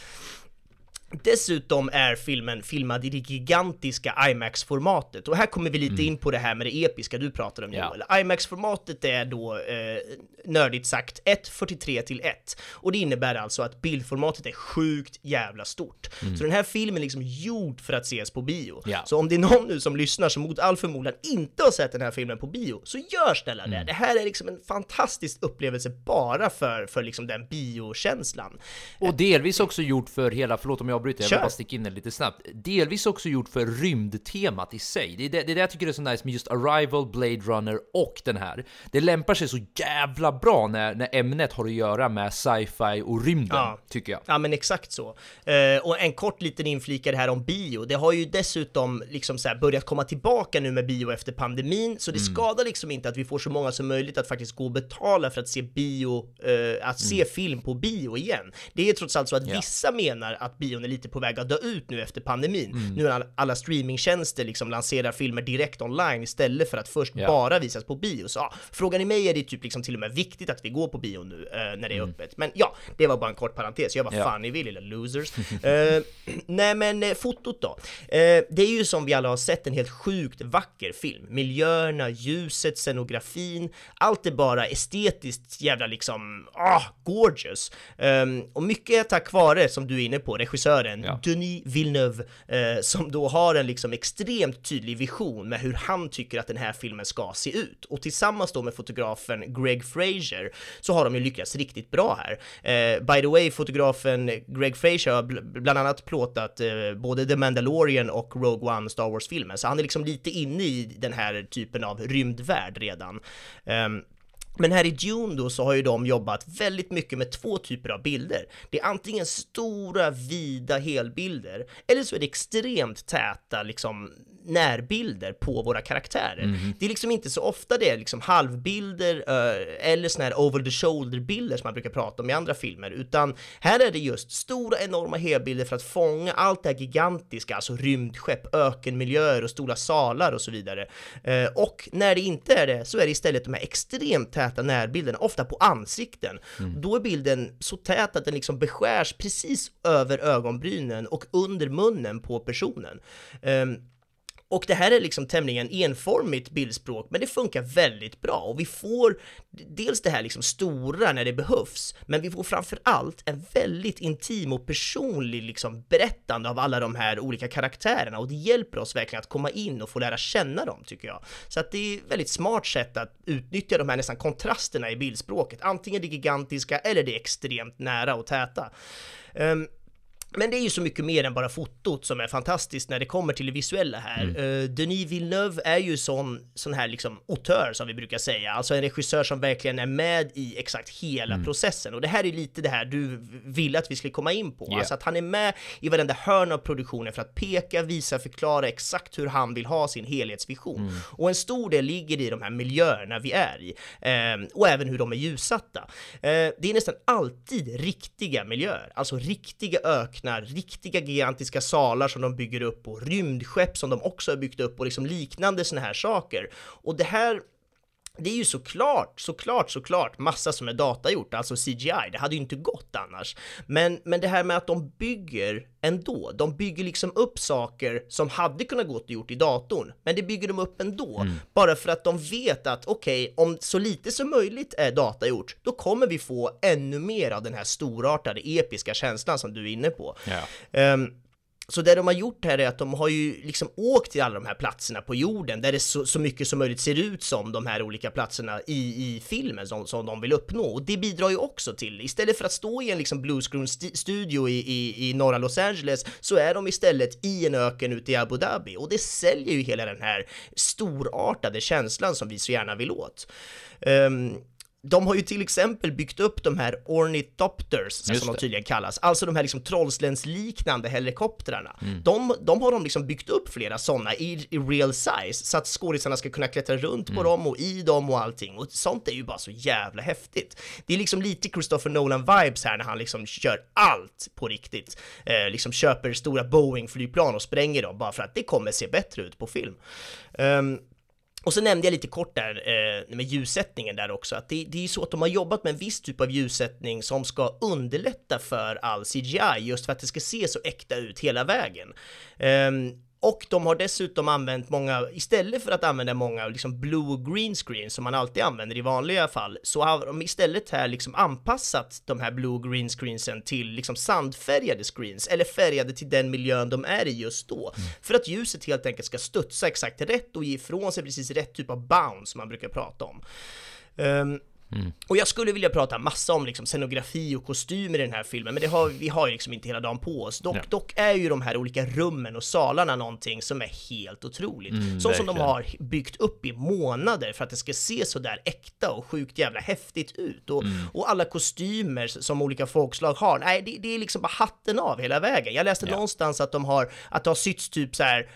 Dessutom är filmen filmad i det gigantiska IMAX-formatet och här kommer vi lite mm. in på det här med det episka du pratar om Joel. Ja. IMAX-formatet är då eh, nördigt sagt 1.43 till 1 och det innebär alltså att bildformatet är sjukt jävla stort. Mm. Så den här filmen är liksom gjord för att ses på bio. Ja. Så om det är någon nu som lyssnar som mot all förmodan inte har sett den här filmen på bio, så gör snälla mm. det. Det här är liksom en fantastisk upplevelse bara för, för liksom den biokänslan. Och delvis också gjort för hela, förlåt om jag avbryter, jag vill bara sticka in det lite snabbt. Delvis också gjort för rymdtemat i sig. Det är det, det, är det jag tycker är så nice med just Arrival, Blade Runner och den här. Det lämpar sig så jävla bra när, när ämnet har att göra med sci-fi och rymden, ja. tycker jag. Ja, men exakt så. Uh, och en kort liten inflikare här om bio. Det har ju dessutom liksom så börjat komma tillbaka nu med bio efter pandemin, så det mm. skadar liksom inte att vi får så många som möjligt att faktiskt gå och betala för att se bio, uh, att se mm. film på bio igen. Det är trots allt så att yeah. vissa menar att bion är lite på väg att dö ut nu efter pandemin. Mm. Nu när alla streamingtjänster liksom lanserar filmer direkt online istället för att först yeah. bara visas på bio. Så ja, frågar ni mig är det typ liksom till och med viktigt att vi går på bio nu eh, när det är mm. öppet. Men ja, det var bara en kort parentes. Jag bara yeah. fan ni vill lilla losers. eh, nej men eh, fotot då. Eh, det är ju som vi alla har sett en helt sjukt vacker film. Miljöerna, ljuset, scenografin, allt är bara estetiskt jävla liksom, ah, gorgeous. Um, och mycket tack vare, som du är inne på, regissören ja. Denis Villeneuve, eh, som då har en liksom extremt tydlig vision med hur han tycker att den här filmen ska se ut. Och tillsammans då med fotografen Greg Fraser så har de ju lyckats riktigt bra här. Eh, by the way, fotografen Greg Fraser har bl bland annat plåtat eh, både The Mandalorian och Rogue One Star Wars-filmen, så han är liksom lite inne i den här typen av rymdvärld redan. Um, men här i Dune då så har ju de jobbat väldigt mycket med två typer av bilder. Det är antingen stora, vida helbilder, eller så är det extremt täta, liksom närbilder på våra karaktärer. Mm. Det är liksom inte så ofta det är liksom halvbilder uh, eller såna här over the shoulder bilder som man brukar prata om i andra filmer, utan här är det just stora enorma helbilder för att fånga allt det här gigantiska, alltså rymdskepp, ökenmiljöer och stora salar och så vidare. Uh, och när det inte är det så är det istället de här extremt täta närbilderna, ofta på ansikten. Mm. Då är bilden så tät att den liksom beskärs precis över ögonbrynen och under munnen på personen. Um, och det här är liksom tämligen enformigt bildspråk, men det funkar väldigt bra och vi får dels det här liksom stora när det behövs, men vi får framför allt en väldigt intim och personlig liksom berättande av alla de här olika karaktärerna och det hjälper oss verkligen att komma in och få lära känna dem tycker jag. Så att det är ett väldigt smart sätt att utnyttja de här nästan kontrasterna i bildspråket, antingen det gigantiska eller det extremt nära och täta. Um, men det är ju så mycket mer än bara fotot som är fantastiskt när det kommer till det visuella här. Mm. Uh, Denis Villeneuve är ju sån, sån här liksom autör som vi brukar säga, alltså en regissör som verkligen är med i exakt hela mm. processen. Och det här är lite det här du ville att vi skulle komma in på, yeah. alltså att han är med i varenda hörn av produktionen för att peka, visa, förklara exakt hur han vill ha sin helhetsvision. Mm. Och en stor del ligger i de här miljöerna vi är i, uh, och även hur de är ljussatta. Uh, det är nästan alltid riktiga miljöer, alltså riktiga öknar saknar riktiga gigantiska salar som de bygger upp och rymdskepp som de också har byggt upp och liksom liknande såna här saker. Och det här det är ju såklart, såklart, såklart massa som är datagjort, alltså CGI, det hade ju inte gått annars. Men, men det här med att de bygger ändå, de bygger liksom upp saker som hade kunnat gått och gjort i datorn, men det bygger de upp ändå, mm. bara för att de vet att okej, okay, om så lite som möjligt är datagjort, då kommer vi få ännu mer av den här storartade, episka känslan som du är inne på. Ja. Um, så det de har gjort här är att de har ju liksom åkt till alla de här platserna på jorden där det så, så mycket som möjligt ser ut som de här olika platserna i, i filmen som, som de vill uppnå. Och det bidrar ju också till, istället för att stå i en liksom bluescreen studio i, i, i norra Los Angeles så är de istället i en öken ute i Abu Dhabi och det säljer ju hela den här storartade känslan som vi så gärna vill åt. Um, de har ju till exempel byggt upp de här ornithopters, som de tydligen kallas, alltså de här liksom trollslänsliknande helikoptrarna. Mm. De, de har de liksom byggt upp flera sådana i, i real size, så att skådisarna ska kunna klättra runt mm. på dem och i dem och allting. Och sånt är ju bara så jävla häftigt. Det är liksom lite Christopher Nolan-vibes här när han liksom kör allt på riktigt. Eh, liksom köper stora Boeing-flygplan och spränger dem bara för att det kommer se bättre ut på film. Um, och så nämnde jag lite kort där eh, med ljussättningen där också, att det, det är ju så att de har jobbat med en viss typ av ljussättning som ska underlätta för all CGI, just för att det ska se så äkta ut hela vägen. Eh, och de har dessutom använt många, istället för att använda många liksom blue green screen som man alltid använder i vanliga fall, så har de istället här liksom anpassat de här blue green screensen till liksom sandfärgade screens, eller färgade till den miljön de är i just då. Mm. För att ljuset helt enkelt ska studsa exakt rätt och ge ifrån sig precis rätt typ av bounce som man brukar prata om. Um, Mm. Och jag skulle vilja prata massa om liksom scenografi och kostymer i den här filmen, men det har, vi har ju liksom inte hela dagen på oss. Dock, ja. dock är ju de här olika rummen och salarna någonting som är helt otroligt. Mm, så som de har byggt upp i månader för att det ska se så där äkta och sjukt jävla häftigt ut. Och, mm. och alla kostymer som olika folkslag har, nej, det, det, är liksom bara hatten av hela vägen. Jag läste ja. någonstans att de har, att det har sytts typ så här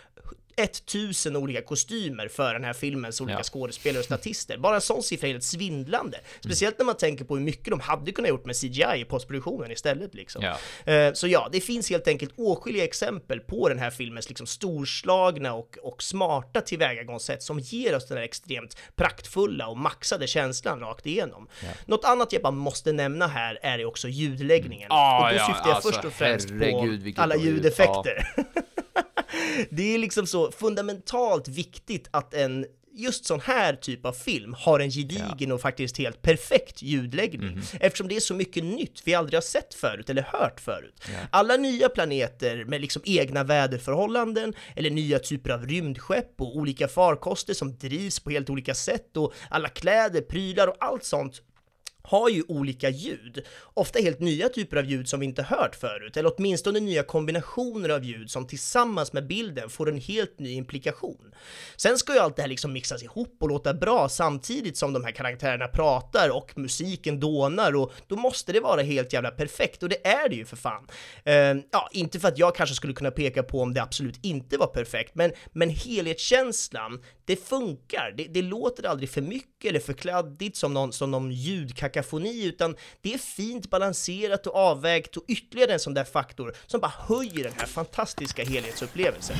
1000 olika kostymer för den här filmens olika ja. skådespelare och statister. Bara en sån siffra är helt svindlande. Speciellt när man tänker på hur mycket de hade kunnat gjort med CGI i postproduktionen istället liksom. Ja. Eh, så ja, det finns helt enkelt åtskilliga exempel på den här filmens liksom storslagna och, och smarta tillvägagångssätt som ger oss den här extremt praktfulla och maxade känslan rakt igenom. Ja. Något annat jag bara måste nämna här är också ljudläggningen. Mm. Ah, och då ja, syftar jag alltså, först och främst på alla ljudeffekter. Ja. det är liksom så fundamentalt viktigt att en just sån här typ av film har en gedigen och faktiskt helt perfekt ljudläggning. Mm. Eftersom det är så mycket nytt vi aldrig har sett förut eller hört förut. Ja. Alla nya planeter med liksom egna väderförhållanden eller nya typer av rymdskepp och olika farkoster som drivs på helt olika sätt och alla kläder, prylar och allt sånt har ju olika ljud, ofta helt nya typer av ljud som vi inte hört förut, eller åtminstone nya kombinationer av ljud som tillsammans med bilden får en helt ny implikation. Sen ska ju allt det här liksom mixas ihop och låta bra samtidigt som de här karaktärerna pratar och musiken dånar och då måste det vara helt jävla perfekt och det är det ju för fan. Uh, ja, inte för att jag kanske skulle kunna peka på om det absolut inte var perfekt, men, men helhetskänslan, det funkar. Det, det låter aldrig för mycket eller för kladdigt som någon, som någon ljudkakafoni, utan det är fint balanserat och avvägt och ytterligare en sån där faktor som bara höjer den här fantastiska helhetsupplevelsen.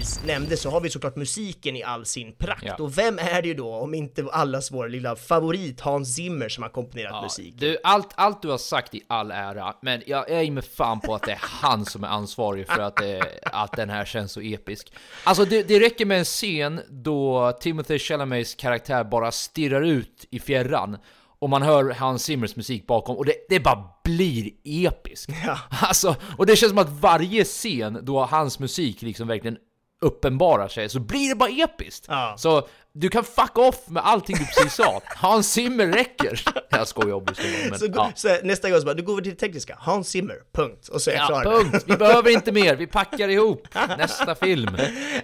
Precis nämnde så har vi såklart musiken i all sin prakt. Ja. Och vem är det ju då om inte allas vår lilla favorit Hans Zimmer som har komponerat ja, musiken? Du, allt, allt du har sagt i all ära, men jag är med fan på att det är han som är ansvarig för att, det, att den här känns så episk. Alltså det, det räcker med en scen då Timothy Chalamets karaktär bara stirrar ut i fjärran och man hör Hans Zimmers musik bakom och det, det bara blir episkt. Ja. Alltså, och det känns som att varje scen då hans musik liksom verkligen uppenbarar sig så blir det bara episkt. Ja. Så du kan fuck off med allting du precis sa. Hans Zimmer räcker. Jag skojar obviously. Men, Så, ja. så nästa gång så bara, du går vi till det tekniska, Hans Zimmer, punkt. Och så är jag Ja, klar. punkt. Vi behöver inte mer. Vi packar ihop. Nästa film.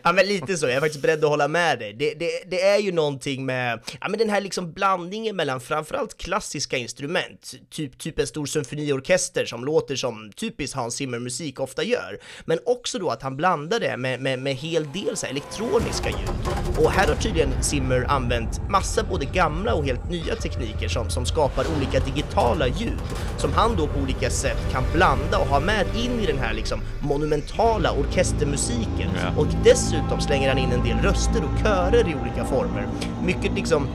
Ja men lite så, jag är faktiskt beredd att hålla med dig. Det, det, det är ju någonting med, ja men den här liksom blandningen mellan framförallt klassiska instrument, typ, typ en stor symfoniorkester som låter som typisk Hans Zimmer-musik ofta gör, men också då att han blandar det med, med, med hel del så elektroniska ljud. Och här har tydligen Zimmer använt massa både gamla och helt nya tekniker som, som skapar olika digitala ljud, som han då på olika sätt kan blanda och ha med in i den här liksom monumentala orkestermusiken. Och dessutom slänger han in en del röster och körer i olika former. Mycket liksom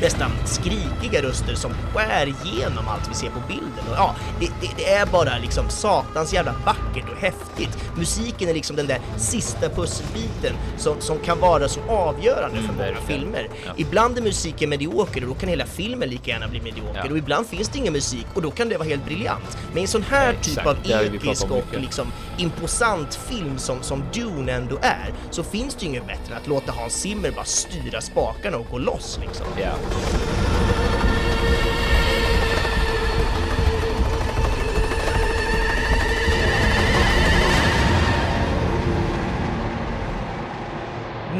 nästan skrikiga röster som skär igenom allt vi ser på bilden. Och ja, det, det, det är bara liksom satans jävla vackert och häftigt. Musiken är liksom den där sista pusselbiten som, som kan vara så avgörande för många verkligen. filmer. Ja. Ibland är musiken medioker och då kan hela filmen lika gärna bli medioker. Ja. Och ibland finns det ingen musik och då kan det vara helt briljant. Men en sån här typ Exakt, av episk och liksom imposant film som, som Dune ändå är, så finns det ju inget bättre än att låta Hans Zimmer bara styra spakarna och gå loss liksom. Ja.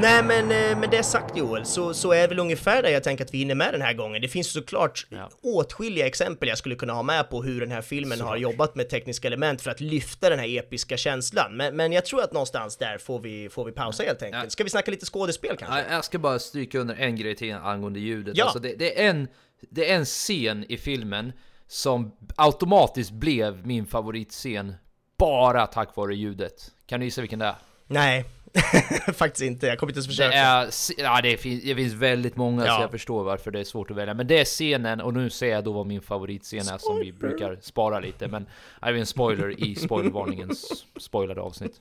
Nej men eh, med det sagt Joel, så, så är väl ungefär det jag tänker att vi hinner med den här gången. Det finns såklart Ja. åtskilliga exempel jag skulle kunna ha med på hur den här filmen har jobbat med tekniska element för att lyfta den här episka känslan. Men, men jag tror att någonstans där får vi, får vi pausa helt enkelt. Ja. Ska vi snacka lite skådespel kanske? Ja, Jag ska bara stryka under en grej till angående ljudet. Ja. Alltså det, det, är en, det är en scen i filmen som automatiskt blev min favoritscen bara tack vare ljudet. Kan du gissa vilken det är? Nej, faktiskt inte. Jag kommer inte ens Det försöka. är, ja det finns, det finns väldigt många Ja. så jag förstår varför det är svårt att välja. Men det är scenen, och nu säger jag då vad min favoritscen är som vi brukar spara lite. Men jag är en spoiler i spoilervarningens spoilade avsnitt.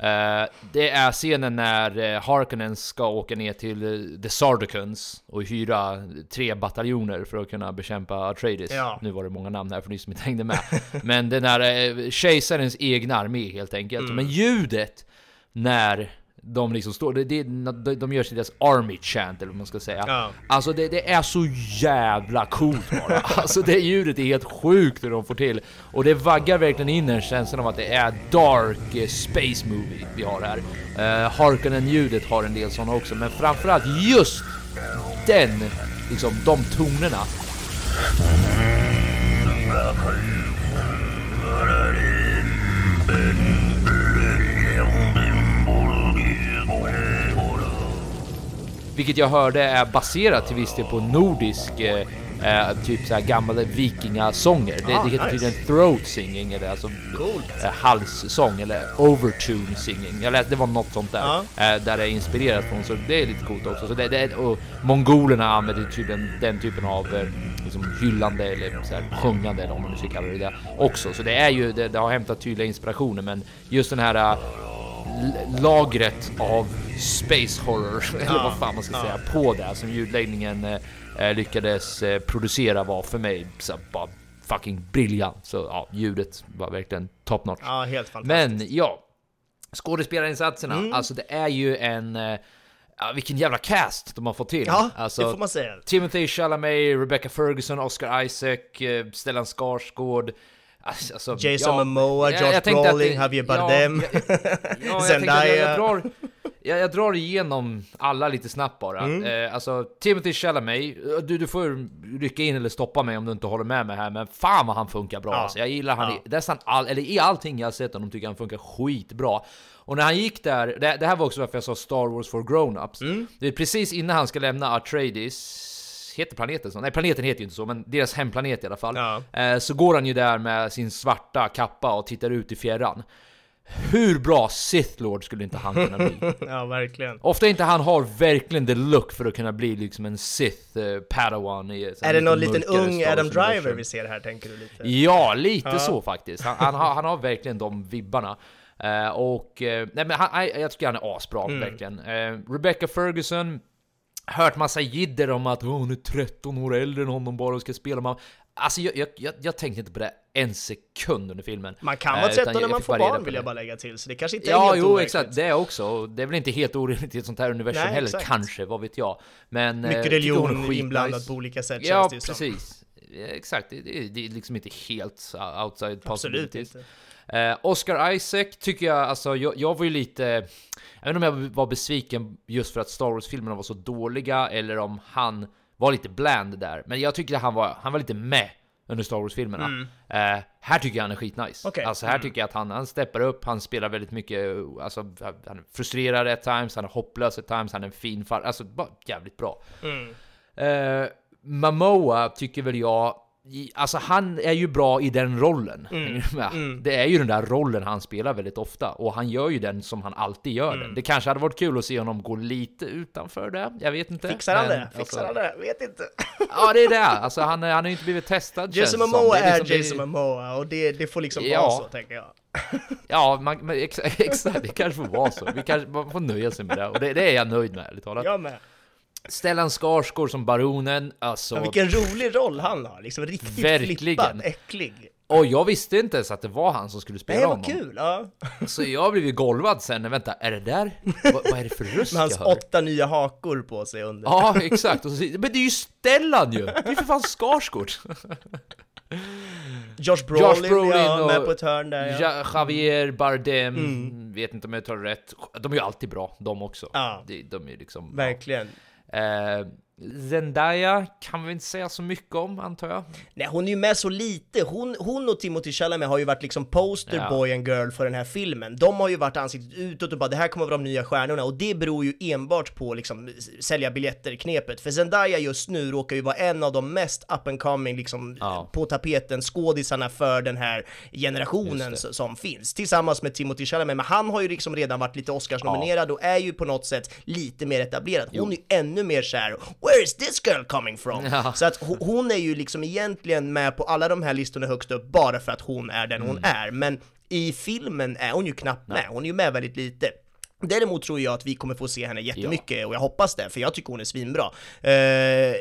Eh, det är scenen när uh, Harkonnen ska åka ner till eh, The Sardaukans och hyra tre bataljoner för att kunna bekämpa Atreides. Ja. Nu var det många namn här för ni som inte hängde med. Men den här uh, kejsarens egna armé helt enkelt. Mm. Men ljudet när de liksom står, det, det, de, de gör sig deras army chant eller vad man ska säga. Ja. Alltså det, det är så jävla coolt bara. Alltså det ljudet är helt sjukt hur de får till. Och det vaggar verkligen in en känsla av att det är dark eh, space movie vi har här. Uh, Harkonnen-ljudet har en del sådana också, men framförallt just den, liksom de tonerna. Vilket jag hörde är baserat till viss del på nordisk eh, eh, typ såhär gamla vikingasånger. Det, Ah, det heter nice. tydligen throat singing eller alltså Coolt. eh, halssång eller overtune singing. Jag läste, det var något sånt där. Ja. Eh, där det är inspirerat från så det är lite coolt också. Så det, det, och mongolerna använder tydligen den typen av eh, liksom hyllande eller så här, sjungande eller om man nu ska kalla det det också. Så det är ju, det, det har hämtat tydliga inspirationer men just den här eh, lagret av space horror, eller vad fan man ska säga, på det som ljudläggningen eh, eh, lyckades eh, producera var för mig så bara fucking briljant. Så ja, ljudet var verkligen top notch. Ja, helt fantastiskt. Men ja, skådespelarinsatserna, Mm. alltså det är ju en... eh, Ja, vilken jävla cast de har fått till! Ja, alltså, det får man säga. Timothy Chalamet, Rebecca Ferguson, Oscar Isaac, eh, Stellan Skarsgård. Alltså, Jason ja, Momoa, jag- Josh jag att Brolin, det- Javier ja, Bardem, Ja, jag jag, Zendaya. jag, drar, jag, jag drar igenom alla lite snabbt bara. Mm. Eh, alltså, Timothy Chalamet, du, du får rycka in eller stoppa mig om du inte håller med mig här, men fan vad han funkar bra. Ja. Alltså, jag gillar han Ja. i all, eller i allting jag har sett honom tycker jag han funkar skitbra. Och när han gick där, det, det här var också varför jag sa Star Wars for Grown-Ups. Mm. Det är precis innan han ska lämna Atreides, heter planeten så? Nej planeten heter ju inte så, men deras hemplanet i alla fall. Ja. Eh, så går han ju där med sin svarta kappa och tittar ut i fjärran. Hur bra Sith Lord skulle inte han kunna bli? Ja, verkligen. Ofta inte han har verkligen the look för att kunna bli liksom en Sith eh, Padawan i Är det någon liten ung Adam Driver vi ser här, tänker du lite? Ja, lite Ja. så faktiskt. Han, han, har, han har verkligen de vibbarna. Eh, och eh, nej, men han, nej, jag tycker han är asbra, Mm. verkligen. Uh, Rebecca Ferguson, hört massa jidder om att "Åh, hon är 13 år äldre än honom bara och ska spela med Alltså jag, jag, jag, jag tänkte inte på det en sekund under filmen. Man kan Eh, vara utan 13 när jag man får barn vill jag bara lägga till, så det kanske inte är Ja, helt jo overkligt. exakt, det också. Det är väl inte helt orimligt i ett sånt här universum Nej, heller, exakt. kanske, vad vet jag. Men... eh, Mycket är religion inblandat på olika sätt Ja, känns det ju som. precis. Eh, Exakt, det, det, det är liksom inte helt outside Absolut possibilities. inte. Eh, Oscar Isaac tycker jag, alltså jag, jag var ju lite... Jag vet inte om jag var besviken just för att Star Wars-filmerna var så dåliga, eller om han var lite bland där. Men jag tycker att han var, han var lite med under Star Wars-filmerna. Eh, här tycker jag han är skitnice. Okej. Alltså här tycker jag att han, han steppar upp, han spelar väldigt mycket, alltså han är frustrerad at times, han är hopplös at times, han är en fin far, alltså bara jävligt bra. Eh, Mamoa tycker väl jag, alltså han är ju bra i den rollen. Du med? Det är ju den där rollen han spelar väldigt ofta, och han gör ju den som han alltid gör den. Det kanske hade varit kul att se honom gå lite utanför det, jag vet inte. Fixar han det? Fixar alltså, han det? Vet inte. Ja det är det, alltså han, han har ju inte blivit testad Jason. Momoa är liksom- det- Jason Momoa och det, det får liksom Ja. vara så, tänker jag. Ja, man, men ex, exakt, det kanske får vara så. Vi kanske, man får nöja sig med det, och det, det är jag nöjd med, ärligt talat. Jag med. Stellan Skarsgård som baronen, alltså... Men vilken rolig roll han har, liksom riktigt Verkligen. flippad, äcklig. Och jag visste inte ens att det var han som skulle spela Nej, vad honom. kul! Ja. Så jag blev ju golvad sen, vänta, är det där? vad, vad är det för röst Med jag hans hör? åtta nya hakor på sig under. Ja, exakt. Så, men det är ju Stellan ju! Det är för fan Skarsgård! Josh Brolin, Josh Brolin ja, och med på ett hörn där ja. Ja, Javier Bardem, vet inte om jag tar rätt. De är ju alltid bra, de också. Ja. De, de är liksom... Verkligen. Ja. Eh, Zendaya kan vi inte säga så mycket om, antar jag. Nej, hon är ju med så lite. Hon, hon och Timothy Chalamet har ju varit liksom poster Ja. boy and girl för den här filmen. De har ju varit ansiktet utåt och bara det här kommer vara de nya stjärnorna och det beror ju enbart på liksom sälja biljetter-knepet. För Zendaya just nu råkar ju vara en av de mest up and coming liksom Ja. på tapeten skådisarna för den här generationen som finns. Tillsammans med Timothy Chalamet, men han har ju liksom redan varit lite Oscars-nominerad och är ju på något sätt lite mer etablerad. Hon är ju ännu mer såhär “Where is this girl coming from?” Ja. Så att ho- hon är ju liksom egentligen med på alla de här listorna högst upp bara för att hon är den Mm. hon är. Men i filmen är hon ju knappt med, hon är ju med väldigt lite. Däremot tror jag att vi kommer få se henne jättemycket och jag hoppas det, för jag tycker hon är svinbra. Eh,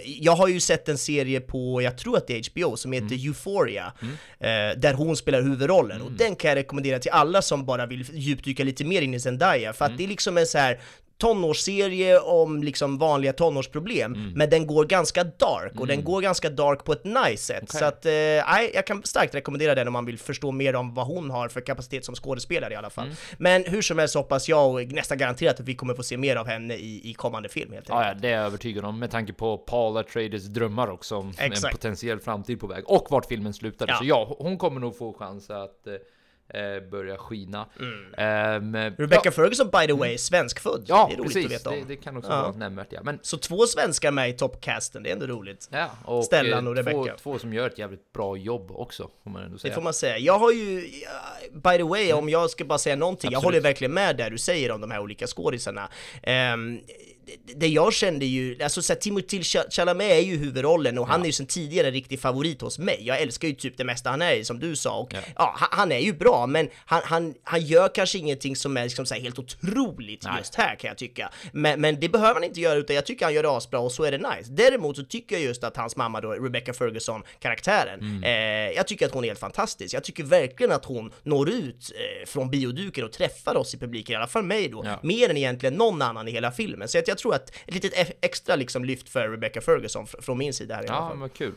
jag har ju sett en serie på, jag tror att det är HBO, som heter Mm. Euphoria, eh, där hon spelar huvudrollen. Och den kan jag rekommendera till alla som bara vill djupdyka lite mer in i Zendaya, för att Mm. det är liksom en så här tonårsserie om liksom vanliga tonårsproblem, Mm. men den går ganska dark och den går ganska dark på ett nice sätt. Okej. Så att, eh, jag kan starkt rekommendera den om man vill förstå mer om vad hon har för kapacitet som skådespelare i alla fall. Mm. Men hur som helst hoppas jag och nästan garanterat att vi kommer få se mer av henne i, i kommande film helt Ja, enkelt. ja, det är jag övertygad om med tanke på Paula Traders drömmar också om en Exakt. potentiell framtid på väg och vart filmen slutade. Ja. Så ja, hon kommer nog få chans att eh, eh, börja skina. Mm. Rebecca ja, Ferguson by the way, svenskfödd. ja, det är roligt precis. att veta om. Det, det kan också Ja. vara nämnvärt. Ja. Men, Så två svenskar med i toppcasten, det är ändå roligt. ja, och, Stellan eh, och Rebecca. Två, två som gör ett jävligt bra jobb också, får man ändå Det säga. får man säga. Jag har ju, by the way, om jag ska bara säga någonting, jag Absolut. håller verkligen med där du säger om de här olika skådisarna. Ehm, det- jag kände ju, alltså så här, Timothy Ch- Chalamet är ju huvudrollen och han är ju sedan tidigare en riktig favorit hos mig. Jag älskar ju typ det mesta han är i, som du sa. Och, ja. han, han är ju bra, men han, han, han gör kanske ingenting som är liksom så här helt otroligt Nej. just här kan jag tycka. Men, men det behöver han inte göra, utan jag tycker han gör det asbra och så är det nice. Däremot så tycker jag just att hans mamma då, Rebecca Ferguson, karaktären, Mm. eh, jag tycker att hon är helt fantastisk. Jag tycker verkligen att hon når ut eh, från bioduken och träffar oss i publiken, i alla fall mig då, Ja. mer än egentligen någon annan i hela filmen. Så att jag tror att ett litet extra liksom lyft för Rebecca Ferguson fr- från min sida här i alla Ja, fall. vad kul.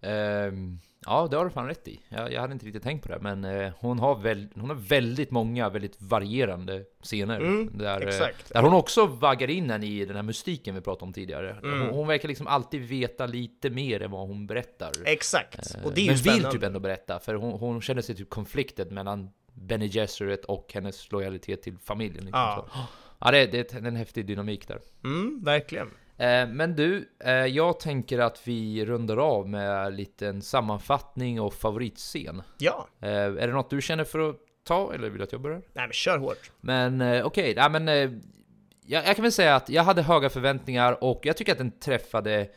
Ehm, ja, det har du fan rätt i. Jag, jag hade inte riktigt tänkt på det, men eh, hon, har väl, hon har väldigt många väldigt varierande scener. där, eh, Mm, exakt. där hon också vaggar in en i den här mystiken vi pratade om tidigare. Mm. Hon, hon verkar liksom alltid veta lite mer än vad hon berättar. Exakt, och det är Eh, ju men spännande. vill typ ändå berätta, för hon, hon känner sig typ konflikted mellan Benny Gesserit och hennes lojalitet till familjen. Liksom. Ja. Ja, det, är- det är en häftig dynamik där. Mm, verkligen. Eh, Men du, eh, jag tänker att vi rundar av med en liten sammanfattning och favoritscen. Ja, Eh, Är det något du känner för att ta, eller vill du att jag börjar? nej men kör hårt. Men okej, nej men... eh, Jag, jag kan väl säga att jag hade höga förväntningar och jag tycker att den träffade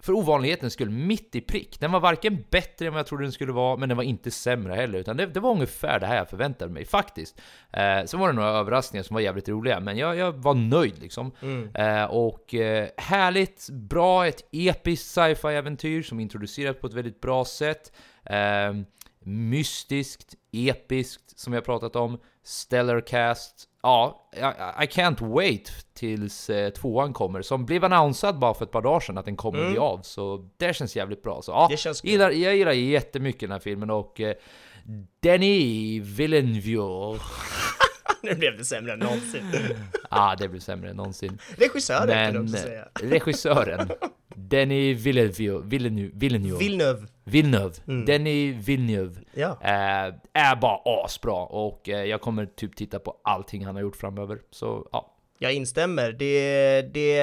för ovanlighetens skull, mitt i prick. Den var varken bättre än vad jag trodde den skulle vara, men den var inte sämre heller, utan det, det var ungefär det här jag förväntade mig faktiskt. Eh, sen var det några överraskningar som var jävligt roliga, men jag, jag var nöjd liksom. Mm. Eh, och eh, härligt, bra, ett episkt sci-fi-äventyr som introduceras på ett väldigt bra sätt. Eh, mystiskt, episkt, som jag pratat om. Stellar cast. Ja, I, I can't wait tills eh, tvåan kommer, som blev annonsad bara för ett par dagar sedan att den kommer Mm. bli av, så det känns jävligt bra. Så ja, Det gillar, jag gillar jättemycket den här filmen och eh, Denis Villeneuve. nu blev det sämre än någonsin. ah, det blir sämre än någonsin. Regissören kan du Men också säga. regissören, Denis Villeneuve, Villeneuve, Villeneuve, Villeneuve. Mm. Denis Villeneuve, Ja. eh, är bara asbra och eh, jag kommer typ titta på allting han har gjort framöver. Så ja, Jag instämmer. Det, det,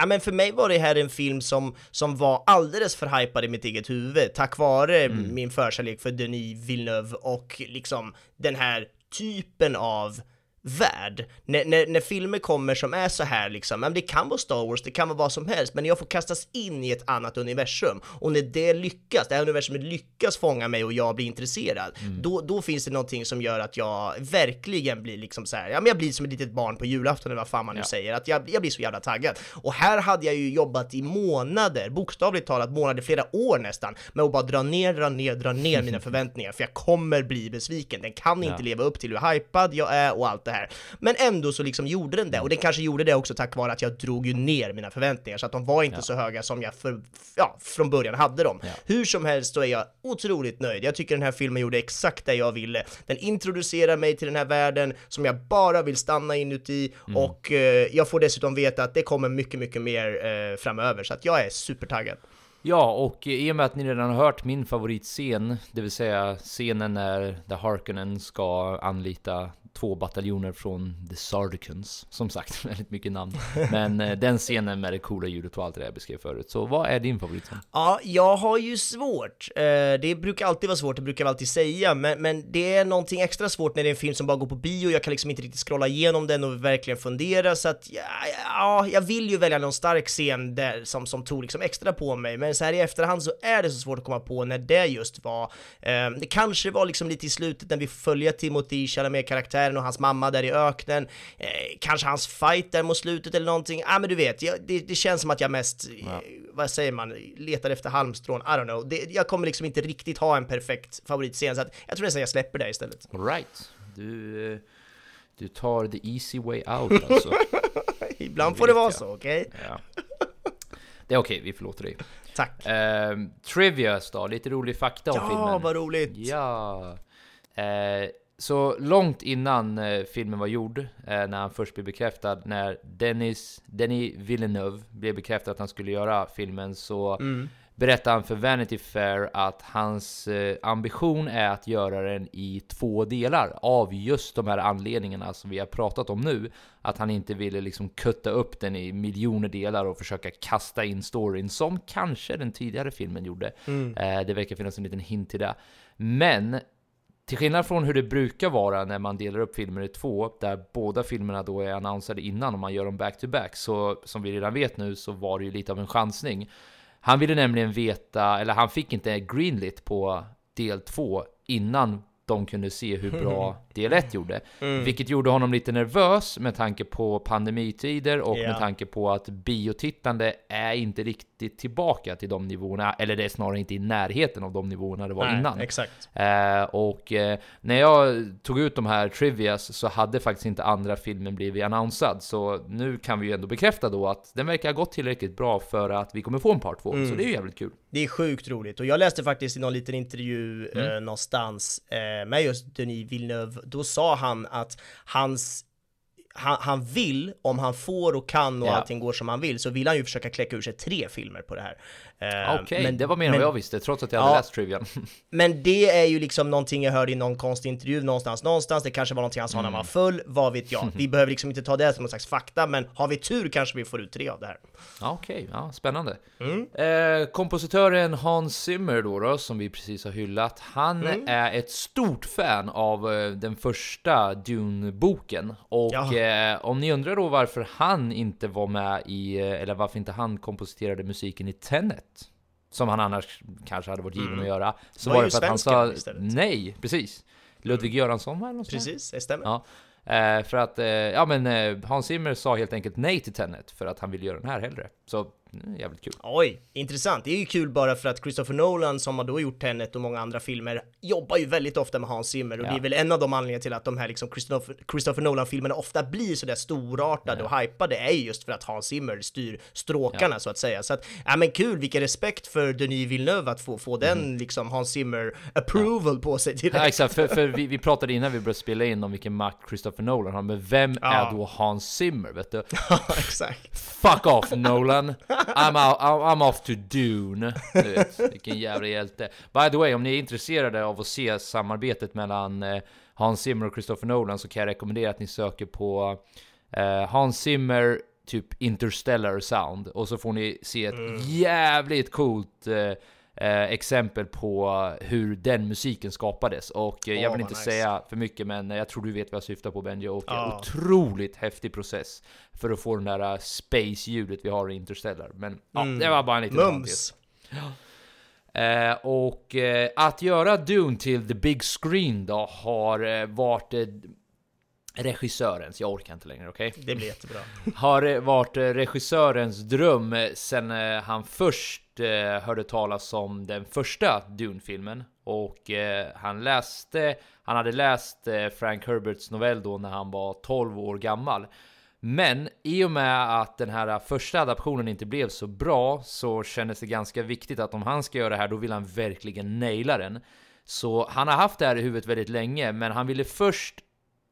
ja, men för mig var det här en film som, som var alldeles för hypad i mitt eget huvud tack vare min förkärlek för Denis Villeneuve och liksom den här typen av värld. När, när, när filmer kommer som är så här liksom, men det kan vara Star Wars, det kan vara vad som helst, men jag får kastas in i ett annat universum och när det lyckas, det här universumet lyckas fånga mig och jag blir intresserad, då, då finns det någonting som gör att jag verkligen blir liksom så här, ja men jag blir som ett litet barn på julafton eller vad fan man nu Ja. säger, att jag, jag blir så jävla taggad. Och här hade jag ju jobbat i månader, bokstavligt talat månader, flera år nästan, med att bara dra ner, dra ner, dra ner mina förväntningar, för jag kommer bli besviken. Den kan inte Ja. leva upp till hur hypad jag är och allt det här. Men ändå så liksom gjorde den det, och den kanske gjorde det också tack vare att jag drog ju ner mina förväntningar, så att de var inte Ja. så höga som jag för, ja, från början hade dem. Ja. Hur som helst så är jag otroligt nöjd. Jag tycker den här filmen gjorde exakt det jag ville. Den introducerar mig till den här världen som jag bara vill stanna inuti Mm. och eh, jag får dessutom veta att det kommer mycket, mycket mer eh, framöver, så att jag är supertaggad. Ja, och i och med att ni redan har hört min favoritscen, det vill säga scenen när The Harkonnen ska anlita två bataljoner från The Sardicans. Som sagt, väldigt mycket namn. Men eh, den scenen med det coola ljudet och allt det där jag beskrev förut. Så vad är din favoritscen? Ja, jag har ju svårt. Eh, det brukar alltid vara svårt, det brukar jag alltid säga, men, men det är någonting extra svårt när det är en film som bara går på bio, jag kan liksom inte riktigt scrolla igenom den och verkligen fundera, så att ja, ja jag vill ju välja någon stark scen där som, som tog liksom extra på mig, men så här i efterhand så är det så svårt att komma på när det just var. Eh, det kanske var liksom lite i slutet när vi följer Timothy Chalamet-karaktären och hans mamma där i öknen, eh, kanske hans fight där mot slutet eller någonting, ja men du vet, jag, det, det känns som att jag mest, eh, vad säger man, letar efter halmstrån, I don't know. Det, jag kommer liksom inte riktigt ha en perfekt favoritscen, så att jag tror nästan jag släpper det istället. All right. Du, eh, du tar the easy way out alltså. Ibland får det vara jag. så, okej? Ja. Det är okej, vi förlåter dig. Tack. Eh, trivias då, lite rolig fakta om Ja, filmen. vad roligt! Ja. Eh, så långt innan eh, filmen var gjord, eh, när han först blev bekräftad, när Dennis, Denis Villeneuve blev bekräftad att han skulle göra filmen, så Mm. berättade han för Vanity Fair att hans eh, ambition är att göra den i två delar, av just de här anledningarna som vi har pratat om nu. Att han inte ville liksom kutta upp den i miljoner delar och försöka kasta in storyn, som kanske den tidigare filmen gjorde. Mm. Eh, det verkar finnas en liten hint till det. Men till skillnad från hur det brukar vara när man delar upp filmer i två, där båda filmerna då är annonserade innan och man gör dem back-to-back, så som vi redan vet nu så var det ju lite av en chansning. Han ville nämligen veta, eller han fick inte greenlit på del två innan de kunde se hur bra del 1 gjorde. Mm. Vilket gjorde honom lite nervös med tanke på pandemitider och Ja. med tanke på att biotittande är inte riktigt tillbaka till de nivåerna, eller det är snarare inte i närheten av de nivåerna det var Nej, innan. Exakt. Eh, och eh, när jag tog ut de här trivias så hade faktiskt inte andra filmen blivit annonsad. Så nu kan vi ju ändå bekräfta då att den verkar ha gått tillräckligt bra för att vi kommer få en part 2. Mm. Så det är ju jävligt kul. Det är sjukt roligt och jag läste faktiskt i någon liten intervju Mm. eh, någonstans eh, med just Denis Villeneuve, då sa han att hans han, han vill, om han får och kan och Ja. allting går som han vill, så vill han ju försöka kläcka ur sig tre filmer på det här. Eh, Okej, det var mer än men- vad jag visste, trots att jag hade Ja. läst trivian. Men det är ju liksom någonting jag hörde i någon konstig intervju någonstans, någonstans. Det kanske var någonting han sa när han var full, vad vet jag. Vi behöver liksom inte ta det som någon slags fakta, men har vi tur kanske vi får ut tre av det här. Okej, ja, spännande. Mm. Eh, kompositören Hans Zimmer då, då, som vi precis har hyllat, han Mm. är ett stort fan av eh, den första Dune-boken. Och eh, om ni undrar då varför han inte var med i, eh, eller varför inte han komposterade musiken i Tenet, som han annars kanske hade varit given Mm. att göra, så Var var, det för att han sa istället. nej, precis. Ludvig Göransson var det där? Precis, det stämmer. Ja. Eh, för att, eh, ja men eh, Hans Zimmer sa helt enkelt nej till Tenet för att han ville göra den här hellre. Så, mm, jävligt kul. Oj, intressant. Det är ju kul bara för att Christopher Nolan, som har då gjort Tenet och många andra filmer, jobbar ju väldigt ofta med Hans Zimmer och Ja. det är väl en av de anledningarna till att de här liksom Christopher, Christopher Nolan-filmerna ofta blir sådär storartade och hypade är ju just för att Hans Zimmer styr stråkarna så att säga. Så att, ja men kul, vilken respekt för Denis Villeneuve att få, få den liksom Hans Zimmer approval på sig direkt. Ja, exakt, för, för vi, vi pratade innan vi började spela in om vilken makt Christopher Nolan har, men vem Ja. är då Hans Zimmer? Vet du? Ja, exakt. Fuck off Nolan! I'm, out, I'm off to Dune! Du vet, vilken jävla hjälte. By the way, om ni är intresserade av att se samarbetet mellan eh, Hans Zimmer och Christopher Nolan så kan jag rekommendera att ni söker på eh, Hans Zimmer typ Interstellar Sound och så får ni se ett Mm. jävligt coolt eh, exempel på hur den musiken skapades. Och eh, jag Åh, vill inte nice. säga för mycket, men jag tror du vet vad jag syftar på Benji. Och Ja. otroligt häftig process för att få den där eh, space-ljudet vi har i Interstellar. Men ja, Mm. det var bara en liten Mums! Eh, och eh, att göra Dune till the big screen då har eh, varit eh, regissörens, jag orkar inte längre, okej? Det blir jättebra. Har varit regissörens dröm sen han först Eh, hörde talas om den första Dune-filmen. Och eh, han läste, han hade läst eh, Frank Herberts novell då när han var 12 år gammal. Men i och med att den här första adaptionen inte blev så bra så kändes det ganska viktigt att om han ska göra det här då vill han verkligen naila den. Så han har haft det här i huvudet väldigt länge, men han ville först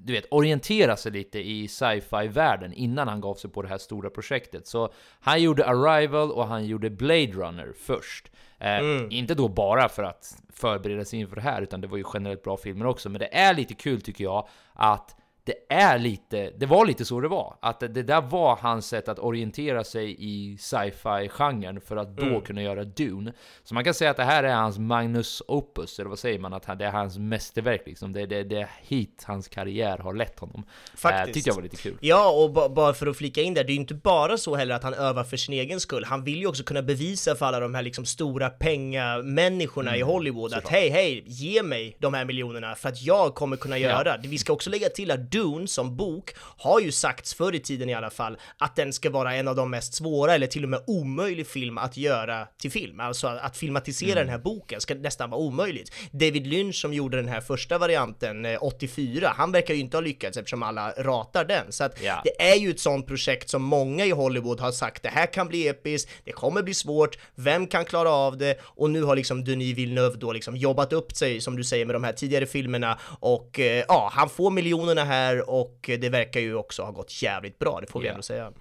du vet, orientera sig lite i sci-fi-världen innan han gav sig på det här stora projektet. Så han gjorde Arrival och han gjorde Blade Runner först. Eh, Inte då bara för att förbereda sig inför det här, utan det var ju generellt bra filmer också. Men det är lite kul tycker jag att det är lite, det var lite så det var. Att det, det där var hans sätt att orientera sig i sci-fi-genren för att då Mm. kunna göra Dune. Så man kan säga att det här är hans Magnus Opus, eller vad säger man? Att det är hans mästerverk liksom. Det, det, det är hit hans karriär har lett honom. Faktiskt. Eh, tyckte jag var lite kul. Ja, och ba- bara för att flika in där, det är ju inte bara så heller att han övar för sin egen skull. Han vill ju också kunna bevisa för alla de här liksom stora pengamänniskorna i Hollywood att hej, hej, ge mig de här miljonerna för att jag kommer kunna göra. det. Vi ska också lägga till att Dune som bok har ju sagts förr i tiden i alla fall att den ska vara en av de mest svåra eller till och med omöjlig film att göra till film. Alltså att filmatisera Mm. den här boken ska nästan vara omöjligt. David Lynch som gjorde den här första varianten eh, 84, han verkar ju inte ha lyckats eftersom alla ratar den. Så att Ja. det är ju ett sånt projekt som många i Hollywood har sagt det här kan bli episkt, det kommer bli svårt, vem kan klara av det? Och nu har liksom Denis Villeneuve då liksom jobbat upp sig som du säger med de här tidigare filmerna och eh, ja, han får miljonerna här och det verkar ju också ha gått jävligt bra, det får vi Ja. ändå säga.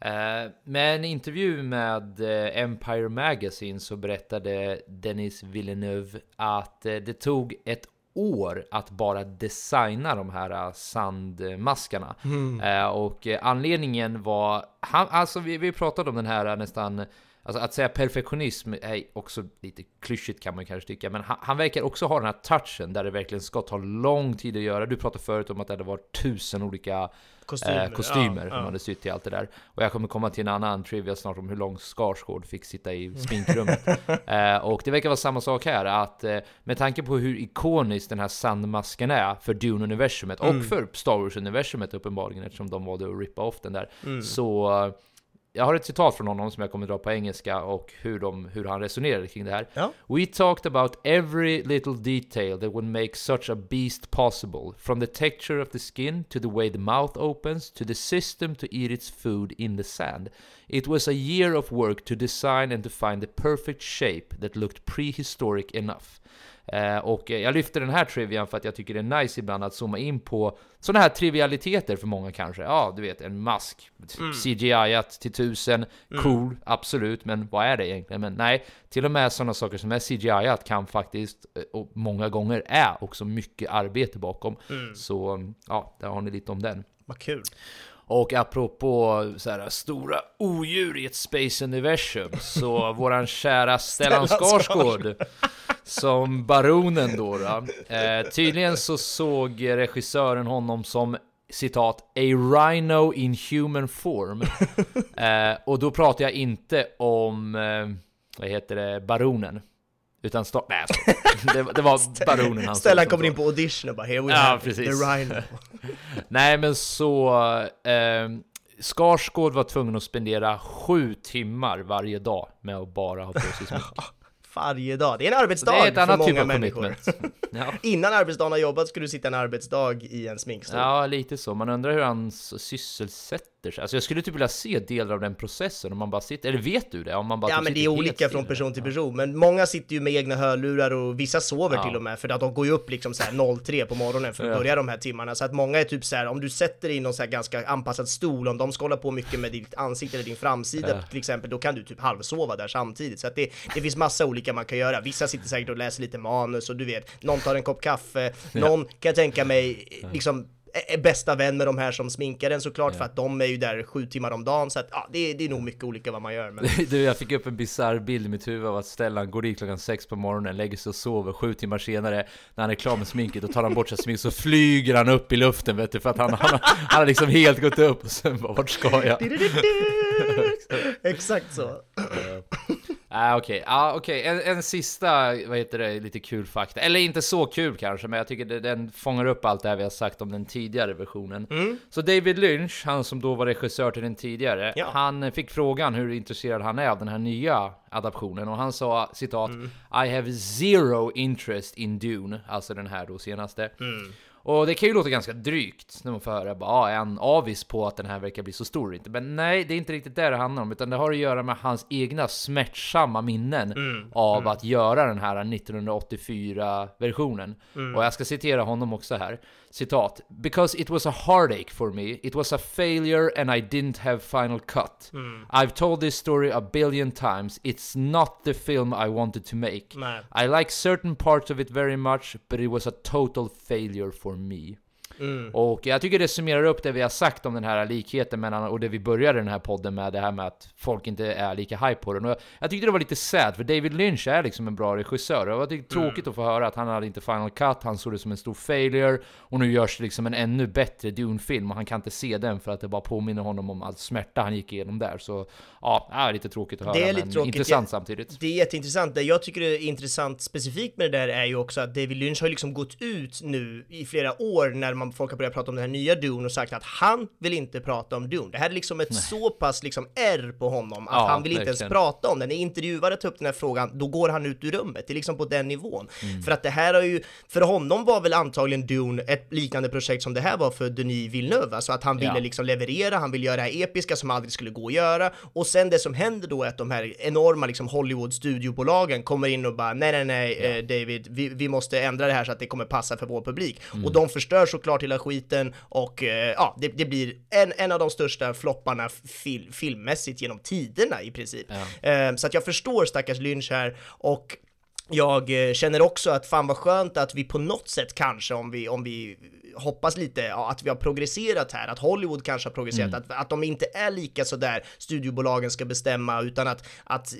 Eh, med en intervju med eh, Empire Magazine så berättade Denis Villeneuve att eh, det tog ett år att bara designa de här sandmaskarna. Eh, och anledningen var, han, alltså vi, vi pratade om den här nästan Alltså att säga perfektionism är också lite klyschigt kan man kanske tycka, men han, han verkar också ha den här touchen där det verkligen ska ta lång tid att göra. Du pratade förut om att det hade varit tusen olika Kostymer, eh, kostymer ja, som ja. hade sytt till allt det där. Och jag kommer komma till en annan trivia snart om hur lång Skarsgård fick sitta i sminkrummet. eh, och det verkar vara samma sak här, att eh, med tanke på hur ikonisk den här sandmasken är för Dune-universumet Mm. och för Star Wars-universumet uppenbarligen eftersom de valde att rippa off den där. Mm. Så jag har ett citat från honom som jag kommer dra på engelska och hur, de, hur han resonerade kring det här. Ja. We talked about every little detail that would make such a beast possible. From the texture of the skin, to the way the mouth opens, to the system to eat its food in the sand. It was a year of work to design and to find the perfect shape that looked prehistoric enough. Eh, och jag lyfter den här trivian för att jag tycker det är nice ibland att zooma in på sådana här trivialiteter för många kanske. Ja, du vet, en mask, CGI-at till tusen, cool, absolut, men vad är det egentligen? Men nej, till och med sådana saker som är CGI-at kan faktiskt, eh, och många gånger är också mycket arbete bakom. Så ja, där har ni lite om den. Vad kul. Och apropå så här, stora odjur i ett space-universum, så våran kära Stellan Skarsgård, som baronen då, då eh, tydligen så såg regissören honom som citat, a rhino in human form. eh, och då pratar jag inte om, eh, vad heter det, baronen. Utan start, nej det, det var baronen han Stellan kommer in på audition och bara “Here we Ja, have precis. the rhino”. Nej men så, eh, Skarsgård var tvungen att spendera sju timmar varje dag med att bara ha på sig smink. Varje dag. Det är en arbetsdag Det är ett för annat många typ av människor. Ja. Innan arbetsdagen har jobbat skulle du sitta en arbetsdag i en sminkstol. Ja, lite så. Man undrar hur han sysselsätter sig. Alltså jag skulle typ vilja se delar av den processen om man bara sitter, eller vet du det? Om man bara Ja men det är olika från person till person, men många sitter ju med egna hörlurar och vissa sover Ja. till och med för att de går ju upp liksom så här 03 på morgonen för att Ja. börja de här timmarna. Så att många är typ så här, om du sätter dig i någon så ganska anpassad stol, om de ska hålla på mycket med ditt ansikte eller din framsida Ja. till exempel, då kan du typ halvsova där samtidigt. Så att det, det finns massa olika man kan göra. Vissa sitter säkert och läser lite manus och du vet, någon tar en kopp kaffe, någon kan jag tänka mig liksom är bästa vän med de här som sminkar den såklart för att de är ju där sju timmar om dagen så att ja, det, är- det är nog mycket olika vad man gör. Men... Du, jag fick upp en bizarr bild i mitt huvud av att Stellan går dit klockan sex på morgonen, lägger sig och sover sju timmar senare När han är klar med sminket, då tar han bort sig smink så flyger han upp i luften vet du För att han, han, han har liksom helt gått upp och sen bara, vart ska jag? Exakt så. Ah, Okej, ah, okej. En, en sista, vad heter det, lite kul fakta. Eller inte så kul kanske, men jag tycker det, den fångar upp allt det här vi har sagt om den tidigare versionen. Mm. Så David Lynch, han som då var regissör till den tidigare, Ja. han fick frågan hur intresserad han är av den här nya adaptionen och han sa citat Mm. I have zero interest in Dune, alltså den här då senaste. Mm. Och det kan ju låta ganska drygt när man får höra bara, ah, är han avis på att den här verkar bli så stor inte? Men nej, det är inte riktigt det det handlar om, utan det har att göra med hans egna smärtsamma minnen av att göra den här 1984-versionen. Och jag ska citera honom också här. Citat. Because it was a heartache for me, it was a failure and I didn't have final cut. Hmm. I've told this story a billion times, it's not the film I wanted to make. I like certain parts of it very much, but it was a total failure for me. Och jag tycker det summerar upp det vi har sagt om den här likheten mellan, och det vi började den här podden med, det här med att folk inte är lika hype på den. Och jag, jag tyckte det var lite sad, för David Lynch är liksom en bra regissör. Och jag tyckte tråkigt att få höra att han hade inte final cut, han såg det som en stor failure, och nu görs det liksom en ännu bättre Dune-film, och han kan inte se den för att det bara påminner honom om all smärta han gick igenom där. Så ja, det är lite tråkigt att höra, Det är lite men tråkigt. intressant Det- samtidigt. Det är jätteintressant. Det jag tycker är intressant specifikt med det där är ju också att David Lynch har liksom gått ut nu i flera år när man, folk har börjat prata om den här nya Dune och sagt att han vill inte prata om Dune. Det här är liksom ett så pass liksom R på honom att Ja, han vill inte ens prata om den. När intervjuare tar upp den här frågan, då går han ut ur rummet. Det är liksom på den nivån. Mm. För att det här har ju, för honom var väl antagligen Dune ett liknande projekt som det här var för Denis Villeneuve. Alltså att han ville Ja. liksom leverera, han ville göra det här episka som aldrig skulle gå att göra. Och sen det som händer då är att de här enorma liksom Hollywood studiobolagen kommer in och bara nej, nej, nej, eh, David, vi, vi måste ändra det här så att det kommer passa för vår publik. Mm. Och de förstör såklart hela skiten och eh, ja, det, det blir en, en av de största flopparna fil, filmmässigt genom tiderna i princip. Eh, så att jag förstår stackars Lynch här och jag eh, känner också att fan vad skönt att vi på något sätt kanske, om vi, om vi hoppas lite, ja, att vi har progresserat här, att Hollywood kanske har progresserat, att, att de inte är lika sådär studiobolagen ska bestämma, utan att, att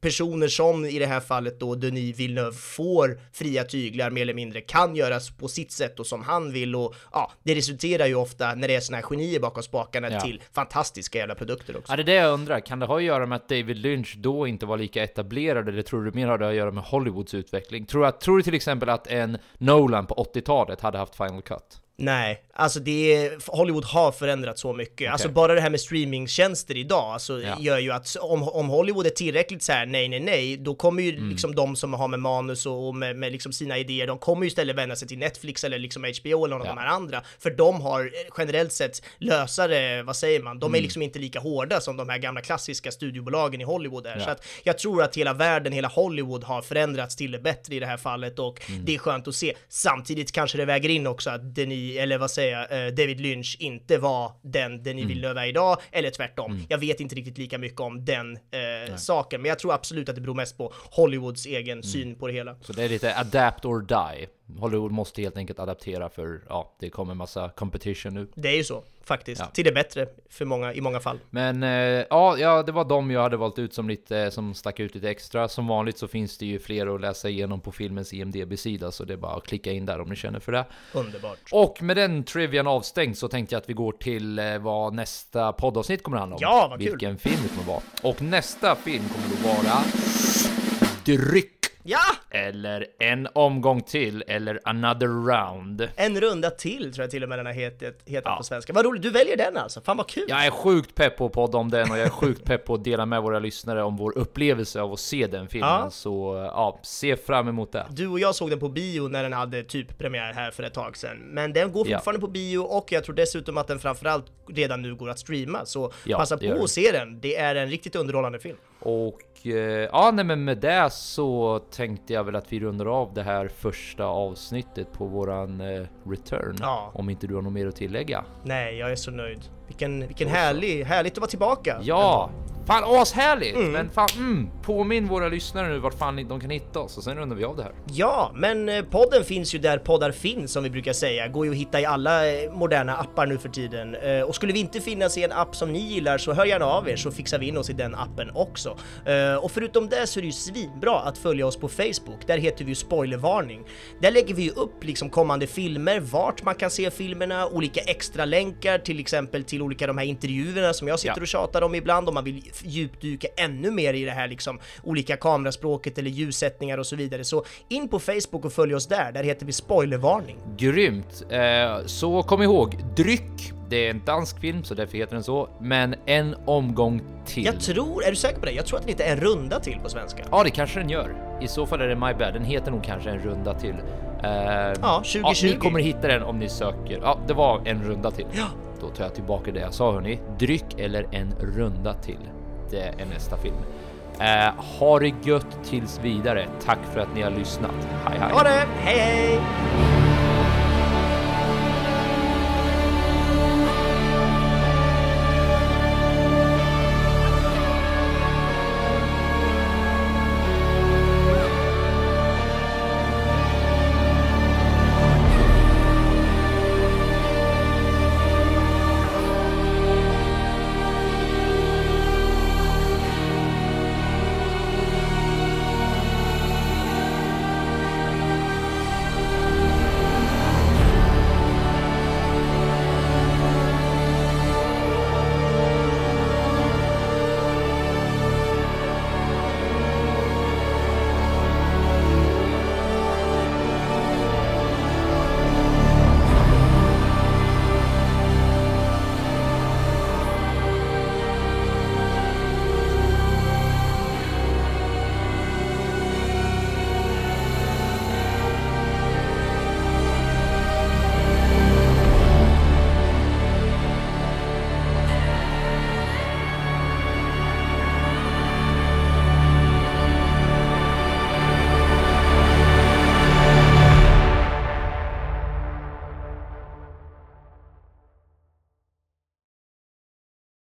personer som i det här fallet då Denis Villeneuve får fria tyglar mer eller mindre, kan göras på sitt sätt och som han vill och ja, det resulterar ju ofta när det är såna här genier bakom spakarna Ja. till fantastiska jävla produkter också. Ja, det är det jag undrar. Kan det ha att göra med att David Lynch då inte var lika etablerad, eller tror du mer har det att göra med Hollywoods utveckling? Tror, att, tror du till exempel att en Nolan på 80-talet hade haft Final Cut? Nej, alltså det Hollywood har förändrats så mycket. Alltså bara det här med streamingtjänster idag, alltså Ja. gör ju att om, om Hollywood är tillräckligt så här nej, nej, nej, då kommer ju Mm. liksom de som har med manus och och med, med liksom sina idéer, de kommer ju istället vända sig till Netflix eller liksom HBO eller någon av de här andra, för de har eh, generellt sett lösare, vad säger man, de är Mm. liksom inte lika hårda som de här gamla klassiska studiobolagen i Hollywood är. Så att jag tror att hela världen, hela Hollywood har förändrats till det bättre i det här fallet och Mm. det är skönt att se. Samtidigt kanske det väger in också att Denis, eller vad säger jag, eh, David Lynch inte var den Denis Villeneuve är idag, eller tvärtom. Jag vet inte riktigt lika mycket om den eh, saken, men jag tror absolut att det beror mest på Hollywoods egen syn på det hela. Så det är lite adapt or die. Hollywood måste helt enkelt adaptera för ja, det kommer massa competition nu. Det är ju så, faktiskt. Ja. Till det bättre för många, i många fall. Men eh, ja, ja, det var de jag hade valt ut som lite som stack ut lite extra. Som vanligt så finns det ju fler att läsa igenom på filmens IMDB-sida, så det är bara att klicka in där om ni känner för det. Underbart. Och med den trivian avstängd så tänkte jag att vi går till eh, vad nästa poddavsnitt kommer att handla om. Ja, vad kul. Vilken film det kommer vara. Och nästa film kommer att vara Dryck. Ja! Eller En omgång till, eller Another round. En runda till tror jag till och med den har hetat, hetat Ja. på svenska. Vad roligt, du väljer den alltså. Fan vad kul! Jag är sjukt pepp på att podda om den och jag är sjukt pepp på att dela med våra lyssnare om vår upplevelse av att se den filmen. Ja. Så ja, se fram emot det. Du och jag såg den på bio när den hade typ premiär här för ett tag sedan. Men den går Ja. fortfarande på bio och jag tror dessutom att den framförallt redan nu går att streama. Så Ja, passa på att se den. Det är en riktigt underhållande film. Och eh, ja, nej, men med det så tänkte jag väl att vi rundar av det här första avsnittet på våran eh, return. Ja. Om inte du har något mer att tillägga. Nej, jag är så nöjd. Vilken, vilken härlig, härligt att vara tillbaka. Ja! Fan ashärligt! Mm. Men fan, mm, påminn våra lyssnare nu vart fan de kan hitta oss och sen rundar vi av det här. Ja, men eh, podden finns ju där poddar finns som vi brukar säga. Går ju att hitta i alla eh, moderna appar nu för tiden. Eh, Och skulle vi inte finnas i en app som ni gillar så hör gärna av er så fixar vi in oss i den appen också. Och förutom det så är det ju svinbra att följa oss på Facebook. Där heter vi ju spoilervarning. Där lägger vi ju upp liksom kommande filmer, vart man kan se filmerna, olika extra länkar till exempel till olika de här intervjuerna som jag sitter Ja. och tjatar om ibland om man vill djupdyka ännu mer i det här liksom olika kameraspråket eller ljussättningar och så vidare. Så in på Facebook och följ oss där, där heter vi spoilervarning. Grymt! Eh, så kom ihåg, Dryck, det är en dansk film så därför heter den så, men en omgång till. Jag tror, är du säker på det? Jag tror att den heter En runda till på svenska. Ja, det kanske den gör. I så fall är det My Bad. Den heter nog kanske en runda till. Eh, Ja, 2020. ni kommer hitta den om ni söker. Ja, det var en runda till. Ja. Då tar jag tillbaka det jag sa hörni. Dryck eller en runda till. Det är nästa film. Eh, ha det gött tills vidare. Tack för att ni har lyssnat. Hej hej! Ha det! Hej hej!